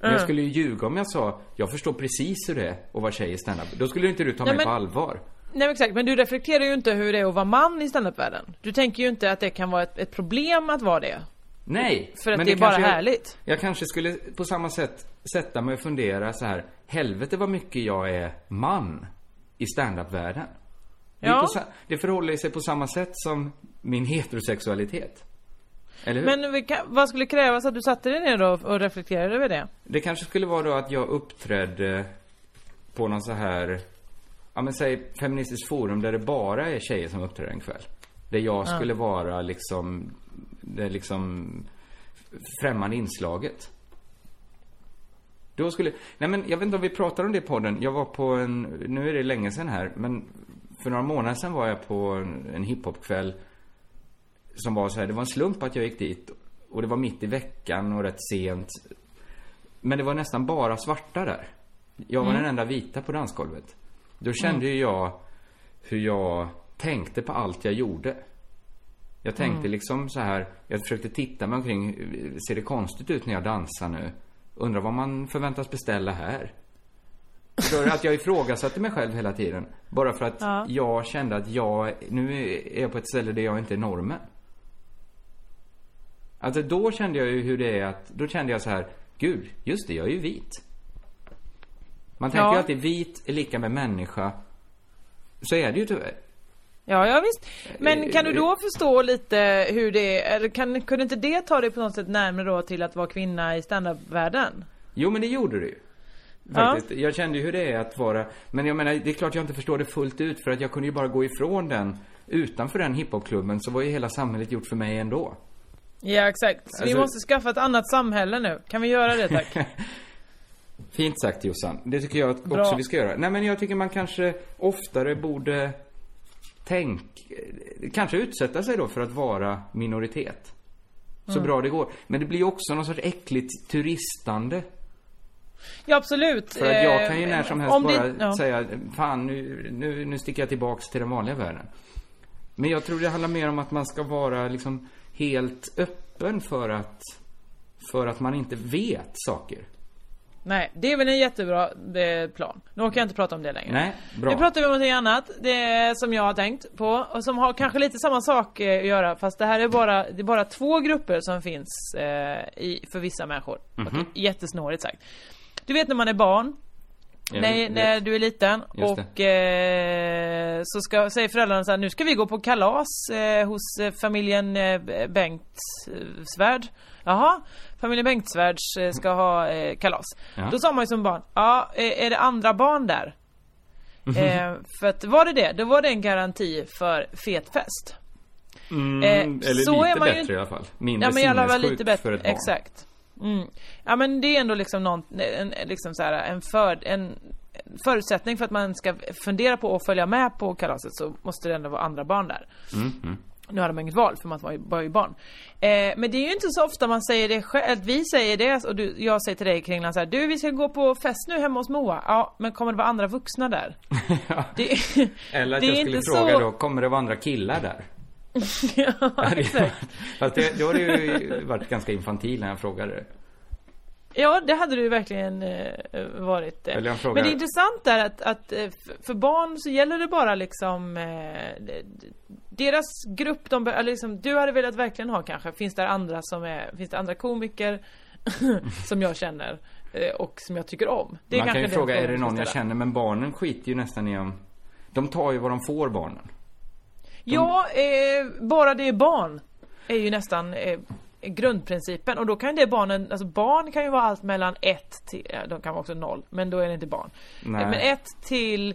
Men Mm. jag skulle ju ljuga om jag sa, jag förstår precis hur det är att vara tjej i stand-up. Då skulle inte du ta Nej, mig på men- allvar. Nej men exakt, men du reflekterar ju inte hur det är att vara man i standupvärlden. Du tänker ju inte att det kan vara ett, ett problem att vara det. Nej. För att men det är bara jag- härligt. Jag kanske skulle på samma sätt sätta mig och fundera så här. Helvete vad mycket jag är man i standup-världen. Det, är Ja. sa- det förhåller sig på samma sätt som min heterosexualitet. Eller hur? Men vad skulle krävas att du satte dig ner då och reflekterade över det? Det kanske skulle vara då att jag uppträdde på någon så här, ja men säg feministiskt forum där det bara är tjejer som uppträder en kväll. Där jag Ja. skulle vara liksom, det liksom främmande inslaget. Då skulle, nej men jag vet inte om vi pratar om det i podden. Jag var på en, nu är det länge sedan här, men för några månader sedan var jag på en, en hiphopkväll som var så här, det var en slump att jag gick dit och det var mitt i veckan och rätt sent. Men det var nästan bara svarta där. Jag var Mm. den enda vita på dansgolvet. Då kände Mm. ju jag hur jag tänkte på allt jag gjorde. Jag tänkte Mm. liksom så här, jag försökte titta mig omkring, ser det konstigt ut när jag dansar nu? Undrar vad man förväntas beställa här? Förstår du? Att jag ifrågasatte mig själv hela tiden. Bara för att Ja. jag kände att jag, nu är jag på ett ställe där jag inte är normen. Alltså då kände jag ju hur det är att, då kände jag så här, gud, just det, jag är ju vit. Man tänker Ja. ju alltid vit är lika med människa. Så är det ju tyvärr. Ja, ja visst. Men Eh, kan du då förstå lite hur det är, eller kan, kunde inte det ta dig på något sätt närmare då till att vara kvinna i standup-världen? Jo, men det gjorde det ju. Faktiskt. Jag kände ju hur det är att vara, men jag menar, det är klart jag inte förstår det fullt ut för att jag kunde ju bara gå ifrån den. Utanför den hiphopklubben så var ju hela samhället gjort för mig ändå. Ja, exakt. Så vi Alltså- måste skaffa ett annat samhälle nu. Kan vi göra det tack? Fint sagt Jossan. Det tycker jag att Bra. också vi ska göra. Nej men jag tycker man kanske oftare borde tänk, kanske utsätta sig då för att vara minoritet. Så Mm. bra det går. Men det blir också någon sorts äckligt turistande. Ja, absolut. För att jag Eh, kan ju när som helst om det- bara ja. säga, fan nu, nu, nu sticker jag tillbaks till den vanliga världen. Men jag tror det handlar mer om att man ska vara liksom helt öppen för att, för att man inte vet saker. Nej, det är väl en jättebra eh, plan. Nu orkar jag inte prata om det längre. Nej, bra. Nu pratar vi om någonting annat, det som jag har tänkt på och som har kanske lite samma sak eh, att göra fast det här är bara, det är bara två grupper som finns eh, i, för vissa människor. Mhm. Okej, jättesnårigt sagt. Du vet när man är barn Nej, när du är liten Just och eh, så ska, säger föräldrarna så här, nu ska vi gå på kalas eh, hos eh, familjen eh, Bengtsvärd. Jaha, familjen Bengtsvärds eh, ska ha eh, kalas. Ja. Då sa man ju som barn, ja, eh, är det andra barn där? eh, för att var det det, då var det en garanti för fet fest. Mm, Eh, eller så lite är man ju bättre inte- i alla fall. Mindre ja, men i alla fall lite bättre. för ett barn. Exakt. Mm. Ja men det är ändå liksom någon, en, liksom så här, en, för, en förutsättning för att man ska fundera på att följa med på kalaset så måste det ändå vara andra barn där. Mm, mm. Nu hade man inget val för man var ju, var ju barn. Eh, men det är ju inte så ofta man säger det själv, att vi säger det och du, jag säger till dig Kringlan så här, du vi ska gå på fest nu hemma hos Moa. Ja, men kommer det vara andra vuxna där? det, Eller att det jag skulle fråga så- då, kommer det vara andra killar där? ja, det- exakt. Fast det, då har det ju varit ganska infantil när jag frågade. Ja, det hade du verkligen eh, varit. eh. Frågar- Men det är intressant där att, att eh, för barn så gäller det bara liksom deras grupp, de, eller liksom, du hade velat verkligen ha kanske, finns det andra som är, finns det andra komiker som jag känner eh, och som jag tycker om? Det är Man kan ju fråga, är det någon jag känner? Men barnen skiter ju nästan i om... De tar ju vad de får, barnen. Ja, eh, bara det är barn är ju nästan eh, grundprincipen och då kan det barnen, alltså barn kan ju vara allt mellan ett till, ja, de kan vara också noll, men då är det inte barn. Nej. Eh, Men ett till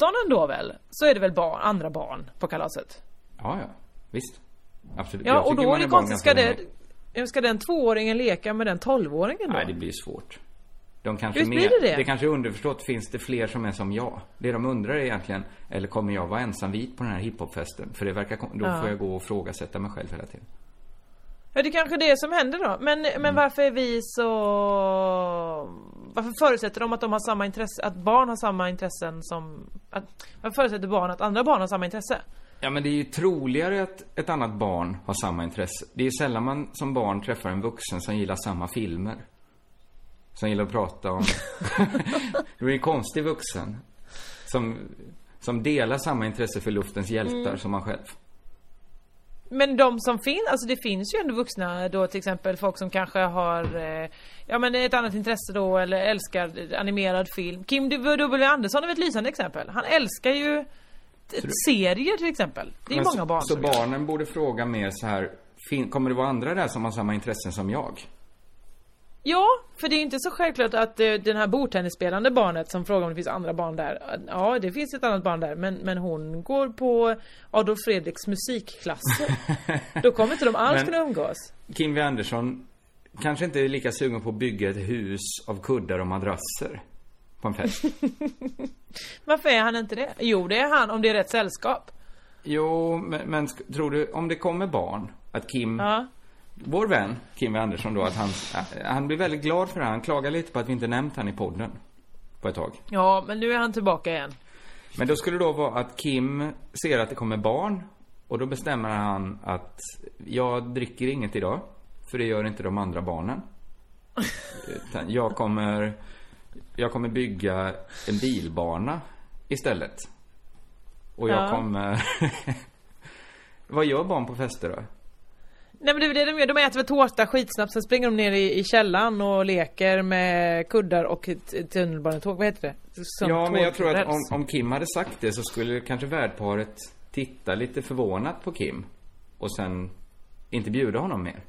13 ändå väl? Så är det väl barn, andra barn på kalaset? Ja, ja. Visst. Absolut. Ja, och då är det konstigt, ska det, ska den tvååringen leka med den tolvåringen då? Nej, det blir svårt. De kanske mer, blir det det? det kanske är underförstått, finns det fler som är som jag? Det de undrar är egentligen, eller kommer jag vara ensam vit på den här hiphopfesten? För det verkar, då Ja. får jag gå och frågasätta mig själv hela tiden. Ja, det är kanske det som händer då. Men, Mm. men varför är vi så... Varför förutsätter de att de har samma intresse, att barn har samma intressen som... Att, varför förutsätter barn att andra barn har samma intresse? Ja, men det är ju troligare att ett annat barn har samma intresse. Det är ju sällan man som barn träffar en vuxen som gillar samma filmer. Som gillar att prata om... det är ju en konstig vuxen. Som, som delar samma intresse för luftens hjältar Mm. som man själv. Men de som finns, alltså det finns ju ändå vuxna då till exempel folk som kanske har eh, Ja men ett annat intresse då eller älskar animerad film. Kim W. Andersson är ett lysande exempel. Han älskar ju serier till exempel. Det är ju många så, barn Så gör. barnen borde fråga mer så här, kommer det vara andra där som har samma intressen som jag? Ja, för det är inte så självklart att eh, den här bordtennisspelande barnet som frågar om det finns andra barn där. Ja, det finns ett annat barn där, men, men hon går på Adolf Fredriks musikklasser. Då kommer inte de alls Men- kunna umgås. Kim W. Andersson kanske inte är lika sugen på att bygga ett hus av kuddar och madrasser på en fest. Varför är han inte det? Jo, det är han om det är rätt sällskap. jo, men, men tror du, om det kommer barn, att Kim, Ja. Vår vän Kim W. Andersson då, att han, han blir väldigt glad för det här. Han klagar lite på att vi inte nämnt han i podden på ett tag. Ja, men nu är han tillbaka igen. Men då skulle det då vara att Kim ser att det kommer barn och då bestämmer han att jag dricker inget idag. För det gör inte de andra barnen. Utan jag kommer, jag kommer bygga en bilbana istället. Och jag Ja. kommer... Vad gör barn på fester då? Nej men det är det de gör, de äter väl tårta skitsnabbt, sen springer de ner i, i källaren och leker med kuddar och tunnelbanetåg, vad heter det? Som ja, men jag tror att om, om Kim hade sagt det så skulle kanske värdparet titta lite förvånat på Kim. Och sen inte bjuda honom mer.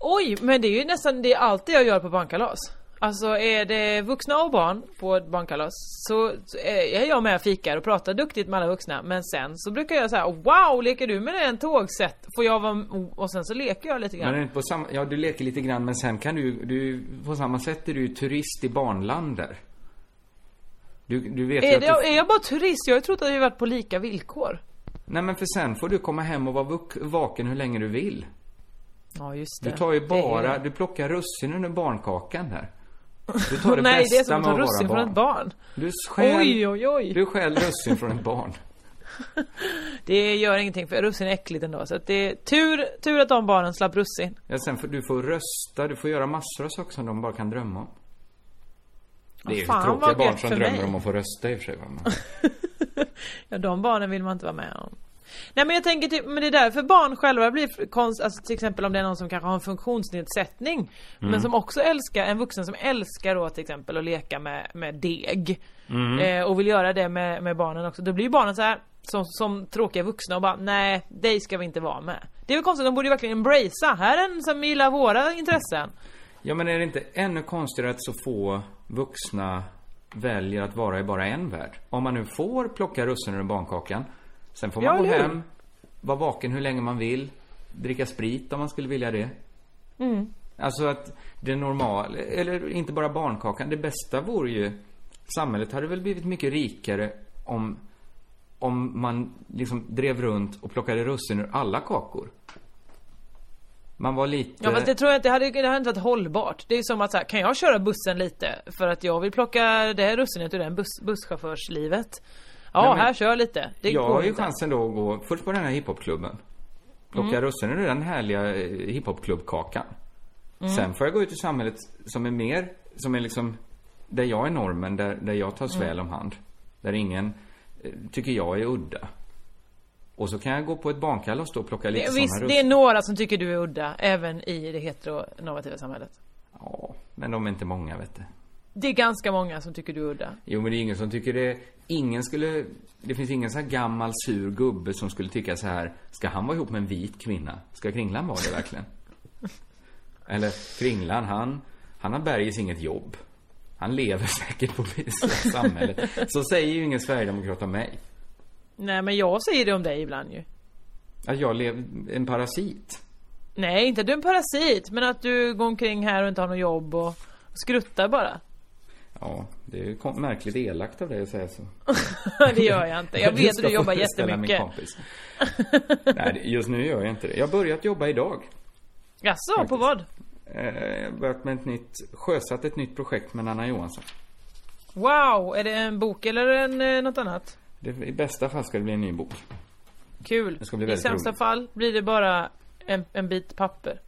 Oj, men det är ju nästan det är allt jag gör på barnkalas. Alltså är det vuxna och barn på ett barnkalas så är jag med och fikar och pratar duktigt med alla vuxna. Men sen så brukar jag säga Wow, leker du med en tågsätt? Får jag vara... Och sen så leker jag lite Men grann. det inte på samma, ja du leker lite grann men sen kan du, du på samma sätt är du turist i barnland där. Du, du vet Är, det, du, är jag bara turist? Jag har ju trott att vi varit på lika villkor. Nej men för sen får du komma hem och vara vaken hur länge du vill. Ja just det. Du tar ju Det bara, det. du plockar russinen ur barnkakan där. Du tar det Nej, bästa det är som att ta russin från ett barn. Du stjäl, Oj, oj, oj. Du stjäl russin från ett barn. Det gör ingenting för russin är äckligt ändå. Så att det är tur, tur att de barnen slapp russin. Ja, sen får du får rösta, du får göra massor av saker som de bara kan drömma om. Det är ju fan, tråkiga barn som drömmer mig. om att få rösta i och för sig. va, Ja, de barnen vill man inte vara med om. Nej men jag tänker typ, men det är därför barn själva blir konst, alltså till exempel om det är någon som kanske har en funktionsnedsättning Mm. Men som också älskar, en vuxen som älskar då till exempel att leka med, med deg Mm. eh, Och vill göra det med, med barnen också, då blir ju barnen så här som, som tråkiga vuxna och bara nej, dig ska vi inte vara med Det är väl konstigt, de borde ju verkligen embracea, här är en som gillar våra intressen Ja, men är det inte ännu konstigare att så få vuxna väljer att vara i bara en värld? Om man nu får plocka russinen ur barnkakan, sen får man Ja, gå hem, vara vaken hur länge man vill, dricka sprit om man skulle vilja det. mm. Alltså att det normala, eller inte bara barnkakan, det bästa vore ju Samhället hade väl blivit mycket rikare om Om man liksom drev runt och plockade russin ur alla kakor Man var lite Ja fast det tror jag inte, det hade, det hade inte varit hållbart Det är som att så här, kan jag köra bussen lite? För att jag vill plocka det här russinet ur den bus, busschaufförslivet Ja, Nej, här kör lite Det Jag har ju inte. chansen då att gå först på den här hiphopklubben Plocka Mm. russinen ur den härliga eh, hiphopklubbkakan Mm. Sen får jag gå ut i samhället som är mer, som är liksom Där jag är normen, där, där jag tas Mm. väl om hand Där ingen eh, tycker jag är udda Och så kan jag gå på ett barnkalas då och plocka lite det, Visst, det är några som tycker du är udda Även i det heteronormativa samhället Ja, men de är inte många vet du Det är ganska många som tycker du är udda. Jo men det är ingen som tycker det. Ingen skulle Det finns ingen sån här gammal sur gubbe som skulle tycka så här Ska han vara ihop med en vit kvinna? Ska Kringlan vara det verkligen? Eller Kringlan han Han har bergis inget jobb. Han lever säkert på samhället Så säger ju ingen sverigedemokrat om mig. Nej men jag säger det om dig ibland ju. Att jag lever en parasit. Nej inte att du är en parasit Men att du går omkring här och inte har något jobb och skruttar bara Ja, det är märkligt elakt av dig att säga så Det gör jag inte, jag vet att du jobbar föreställa min jättemycket kompis. Nej, just nu gör jag inte det Jag har börjat jobba idag Jaså, på vad? Eh, Jag har börjat med ett nytt, sjösatt ett nytt projekt med Anna Johansson. Wow, är det en bok eller en, eh, något annat? Det, I bästa fall ska det bli en ny bok. Kul. Det ska bli I sämsta roligt. fall blir det bara en, en bit papper.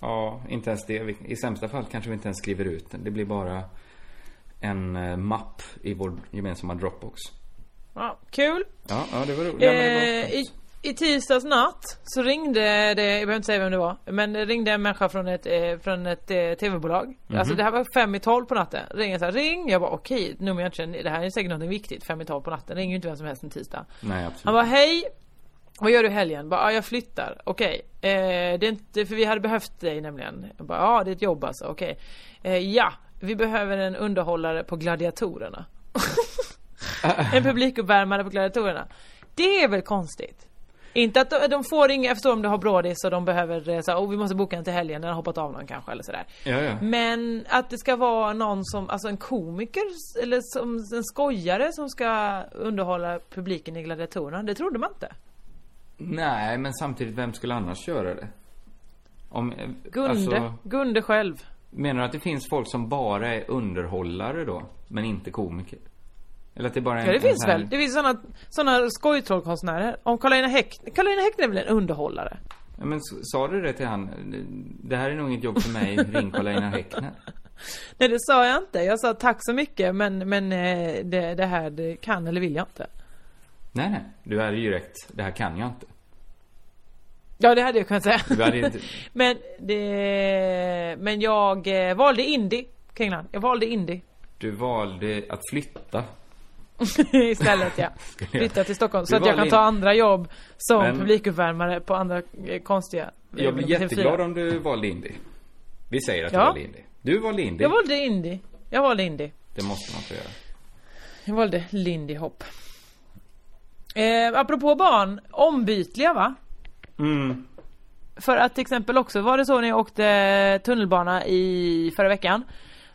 Ja, inte ens det. I sämsta fall kanske vi inte ens skriver ut den. Det blir bara en eh, mapp i vår gemensamma Dropbox. Ja, kul. Ja, ja det var roligt. Ja. Eh, i, I tisdags natt så ringde det, jag behöver inte säga vem det var, men det ringde en människa från ett, eh, från ett eh, tv-bolag. Mhm. Alltså det här var fem i tolv på natten. Ringer så här, ring. Jag bara okej, nummer jag inte känner. Det här är säkert något viktigt. Fem i tolv på natten. Ringer ju inte vem som helst en tisdag. Nej, absolut. Han bara hej Vad gör du helgen? Bara, ah, jag flyttar. Okej. Eh, det är inte, för vi hade behövt dig nämligen. Ja ah, det är ett jobb alltså. Okej. Eh, ja. Vi behöver en underhållare på gladiatorerna. en publikuppvärmare på gladiatorerna. Det är väl konstigt? Inte att de, de får inga, jag förstår om du har brådis och de behöver eh, så oh, vi måste boka en till helgen, den har hoppat av någon kanske eller sådär. Ja, ja. Men att det ska vara någon som, alltså en komiker eller som en skojare som ska underhålla publiken i gladiatorerna, det trodde man inte. Nej, men samtidigt, vem skulle annars göra det? Om, eh, Gunde, alltså, Gunde själv. Menar du att det finns folk som bara är underhållare då? Men inte komiker? Eller att det bara är en, Ja det en finns här- väl, det finns såna, såna skojtrollkonstnärer. Om Karolina Häck, Karolina Häckner är väl en underhållare? Ja, men sa du det till han? Det här är nog inget jobb för mig, ring Karl-Einar Häckner. Nej det sa jag inte, jag sa tack så mycket men, men eh, det, det här det kan eller vill jag inte. Nej, nej. Du hade ju direkt, det här kan jag inte. Ja det hade jag kunnat säga. Inte... men det, men jag eh, valde indie, Kringland. Jag valde indie. Du valde att flytta. Istället ja. Flytta till Stockholm. Du Så att jag kan in- ta andra jobb som Men- publikuppvärmare på andra eh, konstiga Jag blir eh, jätteglad TV4. om du valde indie. Vi säger att Ja. du valde indie. Du valde indie. Jag valde indie. Jag valde indie. Det måste man få göra. Jag valde Lindy Hop. Eh, apropå barn, ombytliga va? Mm. För att till exempel också var det så när jag åkte tunnelbana i förra veckan?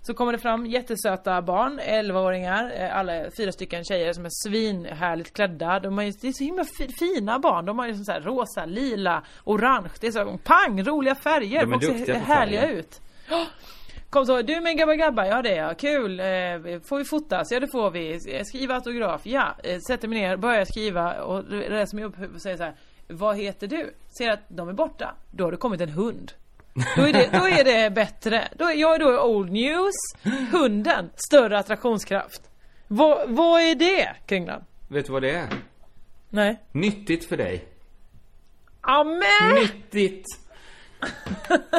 Så kommer det fram jättesöta barn, 11-åringar, eh, alla fyra stycken tjejer som är svinhärligt klädda. De är, det är så himla fi, fina barn, de har ju så här rosa, lila, orange. Det är så pang, roliga färger, De är Folk ser duktiga på härliga färger. ut. Ja. Kom så, du med grabbar grabbar, ja det är jag, kul, eh, får vi fotas? Ja det får vi, skriva autograf, ja, eh, sätter mig ner, börjar skriva och reser mig upp och säger så här Vad heter du? Ser att de är borta, då har det kommit en hund då är, det, då är det bättre. Då är, jag är då old news. Hunden, större attraktionskraft. Vad, vad är det, Kringlan? Vet du vad det är? Nej. Nyttigt för dig. Amen! Nyttigt!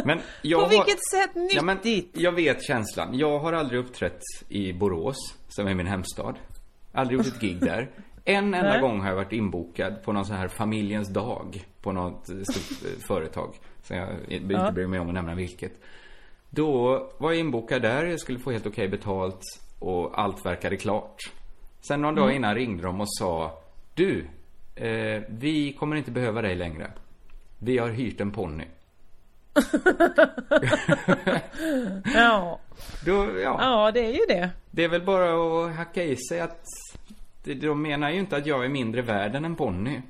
Men jag På har- vilket sätt nyttigt? Ja, men jag vet känslan. Jag har aldrig uppträtt i Borås, som är min hemstad. Aldrig gjort ett gig där. En enda Nej. gång har jag varit inbokad på någon sån här familjens dag på något stort eh, företag. Som jag inte Ja. bryr mig om att nämna vilket. Då var jag inbokad där, jag skulle få helt okej betalt och allt verkade klart. Sen någon dag Mm. innan ringde de och sa Du, eh, vi kommer inte behöva dig längre. Vi har hyrt en ponny. Ja. Då, ja. ja, det är ju det. Det är väl bara att hacka i sig att de menar ju inte att jag är mindre värd än en ponny.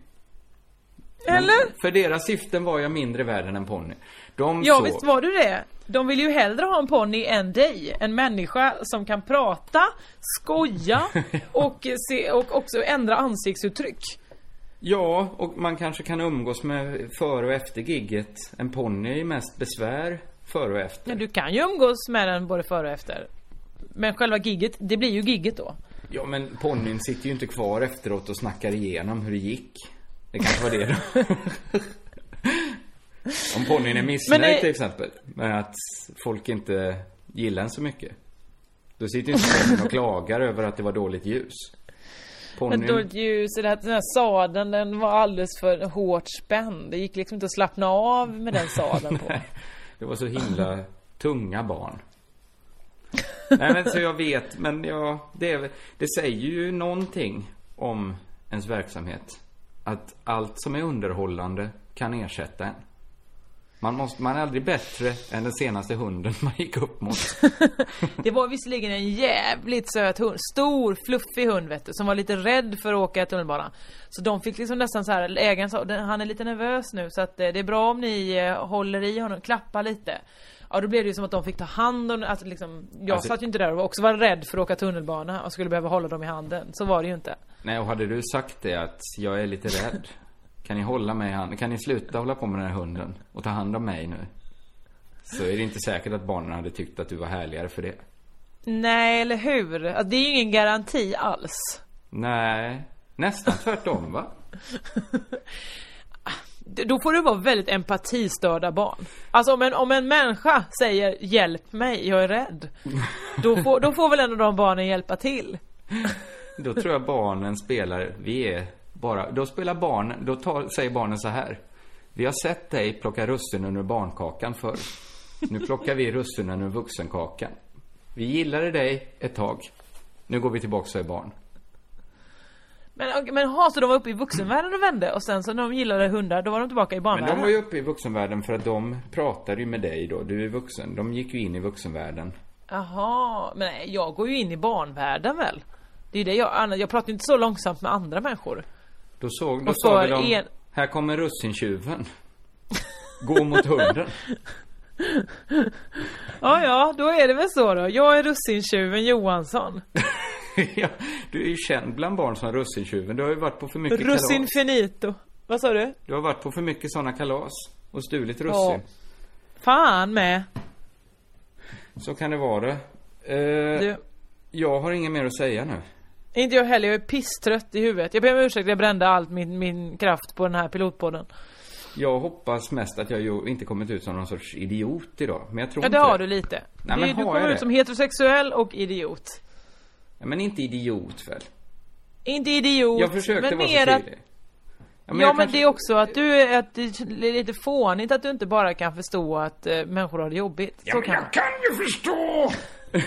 Men Eller? För deras syften var jag mindre värd än en ponny. De Ja, såg... visst var du det. De vill ju hellre ha en ponny än dig. En människa som kan prata, skoja och, se, och också ändra ansiktsuttryck. Ja, och man kanske kan umgås med före och efter gigget. En ponny är mest besvär före och efter. Ja, du kan ju umgås med den både före och efter. Men själva gigget, det blir ju gigget då. Ja, men ponnyn sitter ju inte kvar efteråt och snackar igenom hur det gick. Det kanske var det då. Om ponnyn är missnöjd Men det- till exempel med att folk inte gillar en så mycket. Då sitter ju inte ponnyn och klagar över att det var dåligt ljus. Men Ponnyn... dåligt ljus, det här, den här sadeln den var alldeles för hårt spänd. Det gick liksom inte att slappna av med den sadeln på. Det var så himla tunga barn. Nej men så jag vet, men ja, det, är, det säger ju någonting om ens verksamhet. Att allt som är underhållande kan ersätta en. Man, måste, man är aldrig bättre än den senaste hunden man gick upp mot. Det var visserligen en jävligt söt hund, stor fluffig hund vet du, som var lite rädd för att åka tunnelbana. Så de fick liksom nästan så här, ägaren sa, han är lite nervös nu så att eh, det är bra om ni eh, håller i honom, klappar lite. Ja då blev det ju som att de fick ta hand om, alltså liksom, jag Alltså- satt ju inte där och också var rädd för att åka tunnelbana och skulle behöva hålla dem i handen. Så var det ju inte. Nej, och hade du sagt det att jag är lite rädd. Kan ni hålla mig i handen? Kan ni sluta hålla på med den här hunden? Och ta hand om mig nu? Så är det inte säkert att barnen hade tyckt att du var härligare för det. Nej, eller hur? Alltså, det är ju ingen garanti alls. Nej, nästan tvärtom va? Då får det vara väldigt empatistörda barn. Alltså om en, om en människa säger 'Hjälp mig, jag är rädd' Då får, då får väl ändå de barnen hjälpa till? Då tror jag barnen spelar, vi är bara, då spelar barnen, då tar, säger barnen så här. Vi har sett dig plocka russinen ur barnkakan förr. Nu plockar vi russinen ur vuxenkakan. Vi gillade dig ett tag. Nu går vi tillbaka och är barn. Men, men ha, så de var uppe i vuxenvärlden och vände och sen så när de gillade hundar, då var de tillbaka i Men barnvärlden? de var ju uppe i vuxenvärlden för att de pratade ju med dig då. Du är vuxen. De gick ju in i vuxenvärlden. Jaha, men nej, jag går ju in i barnvärlden väl? Det är ju det jag, jag pratar ju inte så långsamt med andra människor. Då såg, då sa väl de, en- här kommer russintjuven. Gå mot hunden. Ja, ja, då är det väl så då. Jag är russintjuven Johansson. ja, du är ju känd bland barn som russintjuven. Du har ju varit på för mycket Russin kalas. finito. Vad sa du? Du har varit på för mycket sådana kalas. Och stulit Ja. russin. Fan med. Så kan det vara. Eh, Du. Jag har inget mer att säga nu. Inte jag heller, jag är pisstrött i huvudet. Jag ber om ursäkt, jag brände allt min, min kraft på den här pilotpodden. Jag hoppas mest att jag inte kommit ut som någon sorts idiot idag. Men jag tror Ja, inte det har du lite. Nej, det, men du har kommer ut det? som heterosexuell och idiot. Ja, men inte idiot väl? Inte idiot, Jag försökte men vara mer så att... Ja, men jag men kanske- det är också att du är, att det är lite fånigt att du inte bara kan förstå att eh, människor har det jobbigt. Ja, så men kan jag man. kan ju förstå!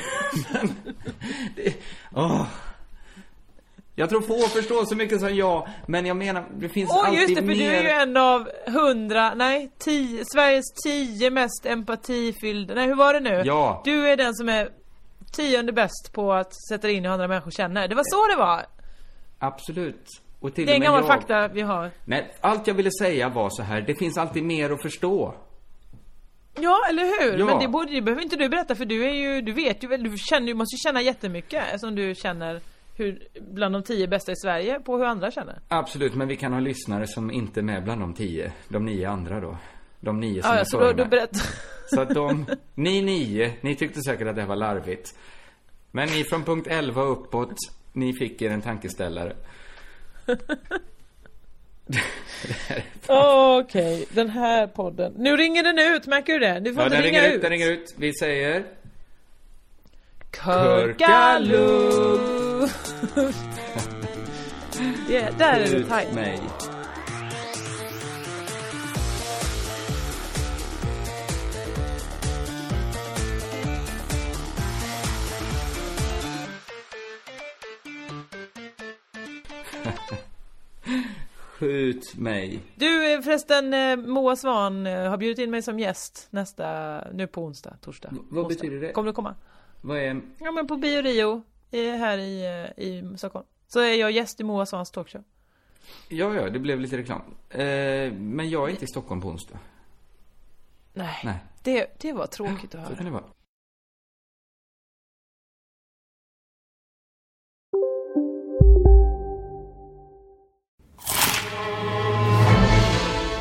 Åh. Jag tror få förstår så mycket som jag, men jag menar, det finns Åh alltid just det, för mer... du är ju en av hundra, nej, tio, Sveriges tio mest empatifyllda, nej hur var det nu? Ja. Du är den som är tionde bäst på att sätta in hur andra människor känner. Det var så det var. Absolut. Och till Det är en gammal jag... fakta vi har. Nej, allt jag ville säga var så här, det finns alltid mer att förstå. Ja, eller hur? Ja. Men det borde det behöver inte du berätta för du är ju, du vet ju väl, du känner, du måste ju känna jättemycket eftersom du känner hur, bland de tio bästa i Sverige på hur andra känner. Absolut, men vi kan ha lyssnare som inte är med bland de tio. De nio andra då. De nio som Ja, är så före då, då mig. berätta. Så att de, ni nio, ni tyckte säkert att det här var larvigt. Men ni från punkt 11 och uppåt, ni fick er en tankeställare. Okej, den här podden. Nu ringer den ut, märker du det? Du får Ja, den ringa ringer ut, ut. den ringer ut. Vi säger... Körkaloo! det, där är Ut tajt. mig. Skjut mig. Du eh, förresten, eh, Moa Svan eh, har bjudit in mig som gäst nästa, nu på onsdag, torsdag. vad onsdag. betyder det? Kommer du komma? Vad är... Ja men på Bio Rio, här i, i Stockholm. Så är jag gäst i Moa Svans talkshow. Ja, ja, det blev lite reklam. Eh, men jag är inte i Stockholm på onsdag. Nej, Nej. Det, det var tråkigt att Så höra. kan det vara.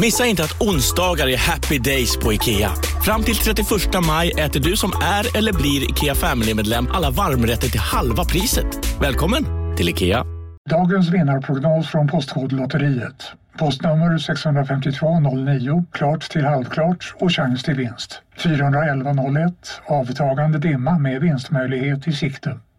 Missa inte att onsdagar är happy days på IKEA. Fram till 31 maj äter du som är eller blir IKEA Family-medlem alla varmrätter till halva priset. Välkommen till IKEA. Dagens vinnarprognos från Postkodlotteriet. Postnummer 65209, klart till halvklart och chans till vinst. 41101, avtagande dimma med vinstmöjlighet i sikte.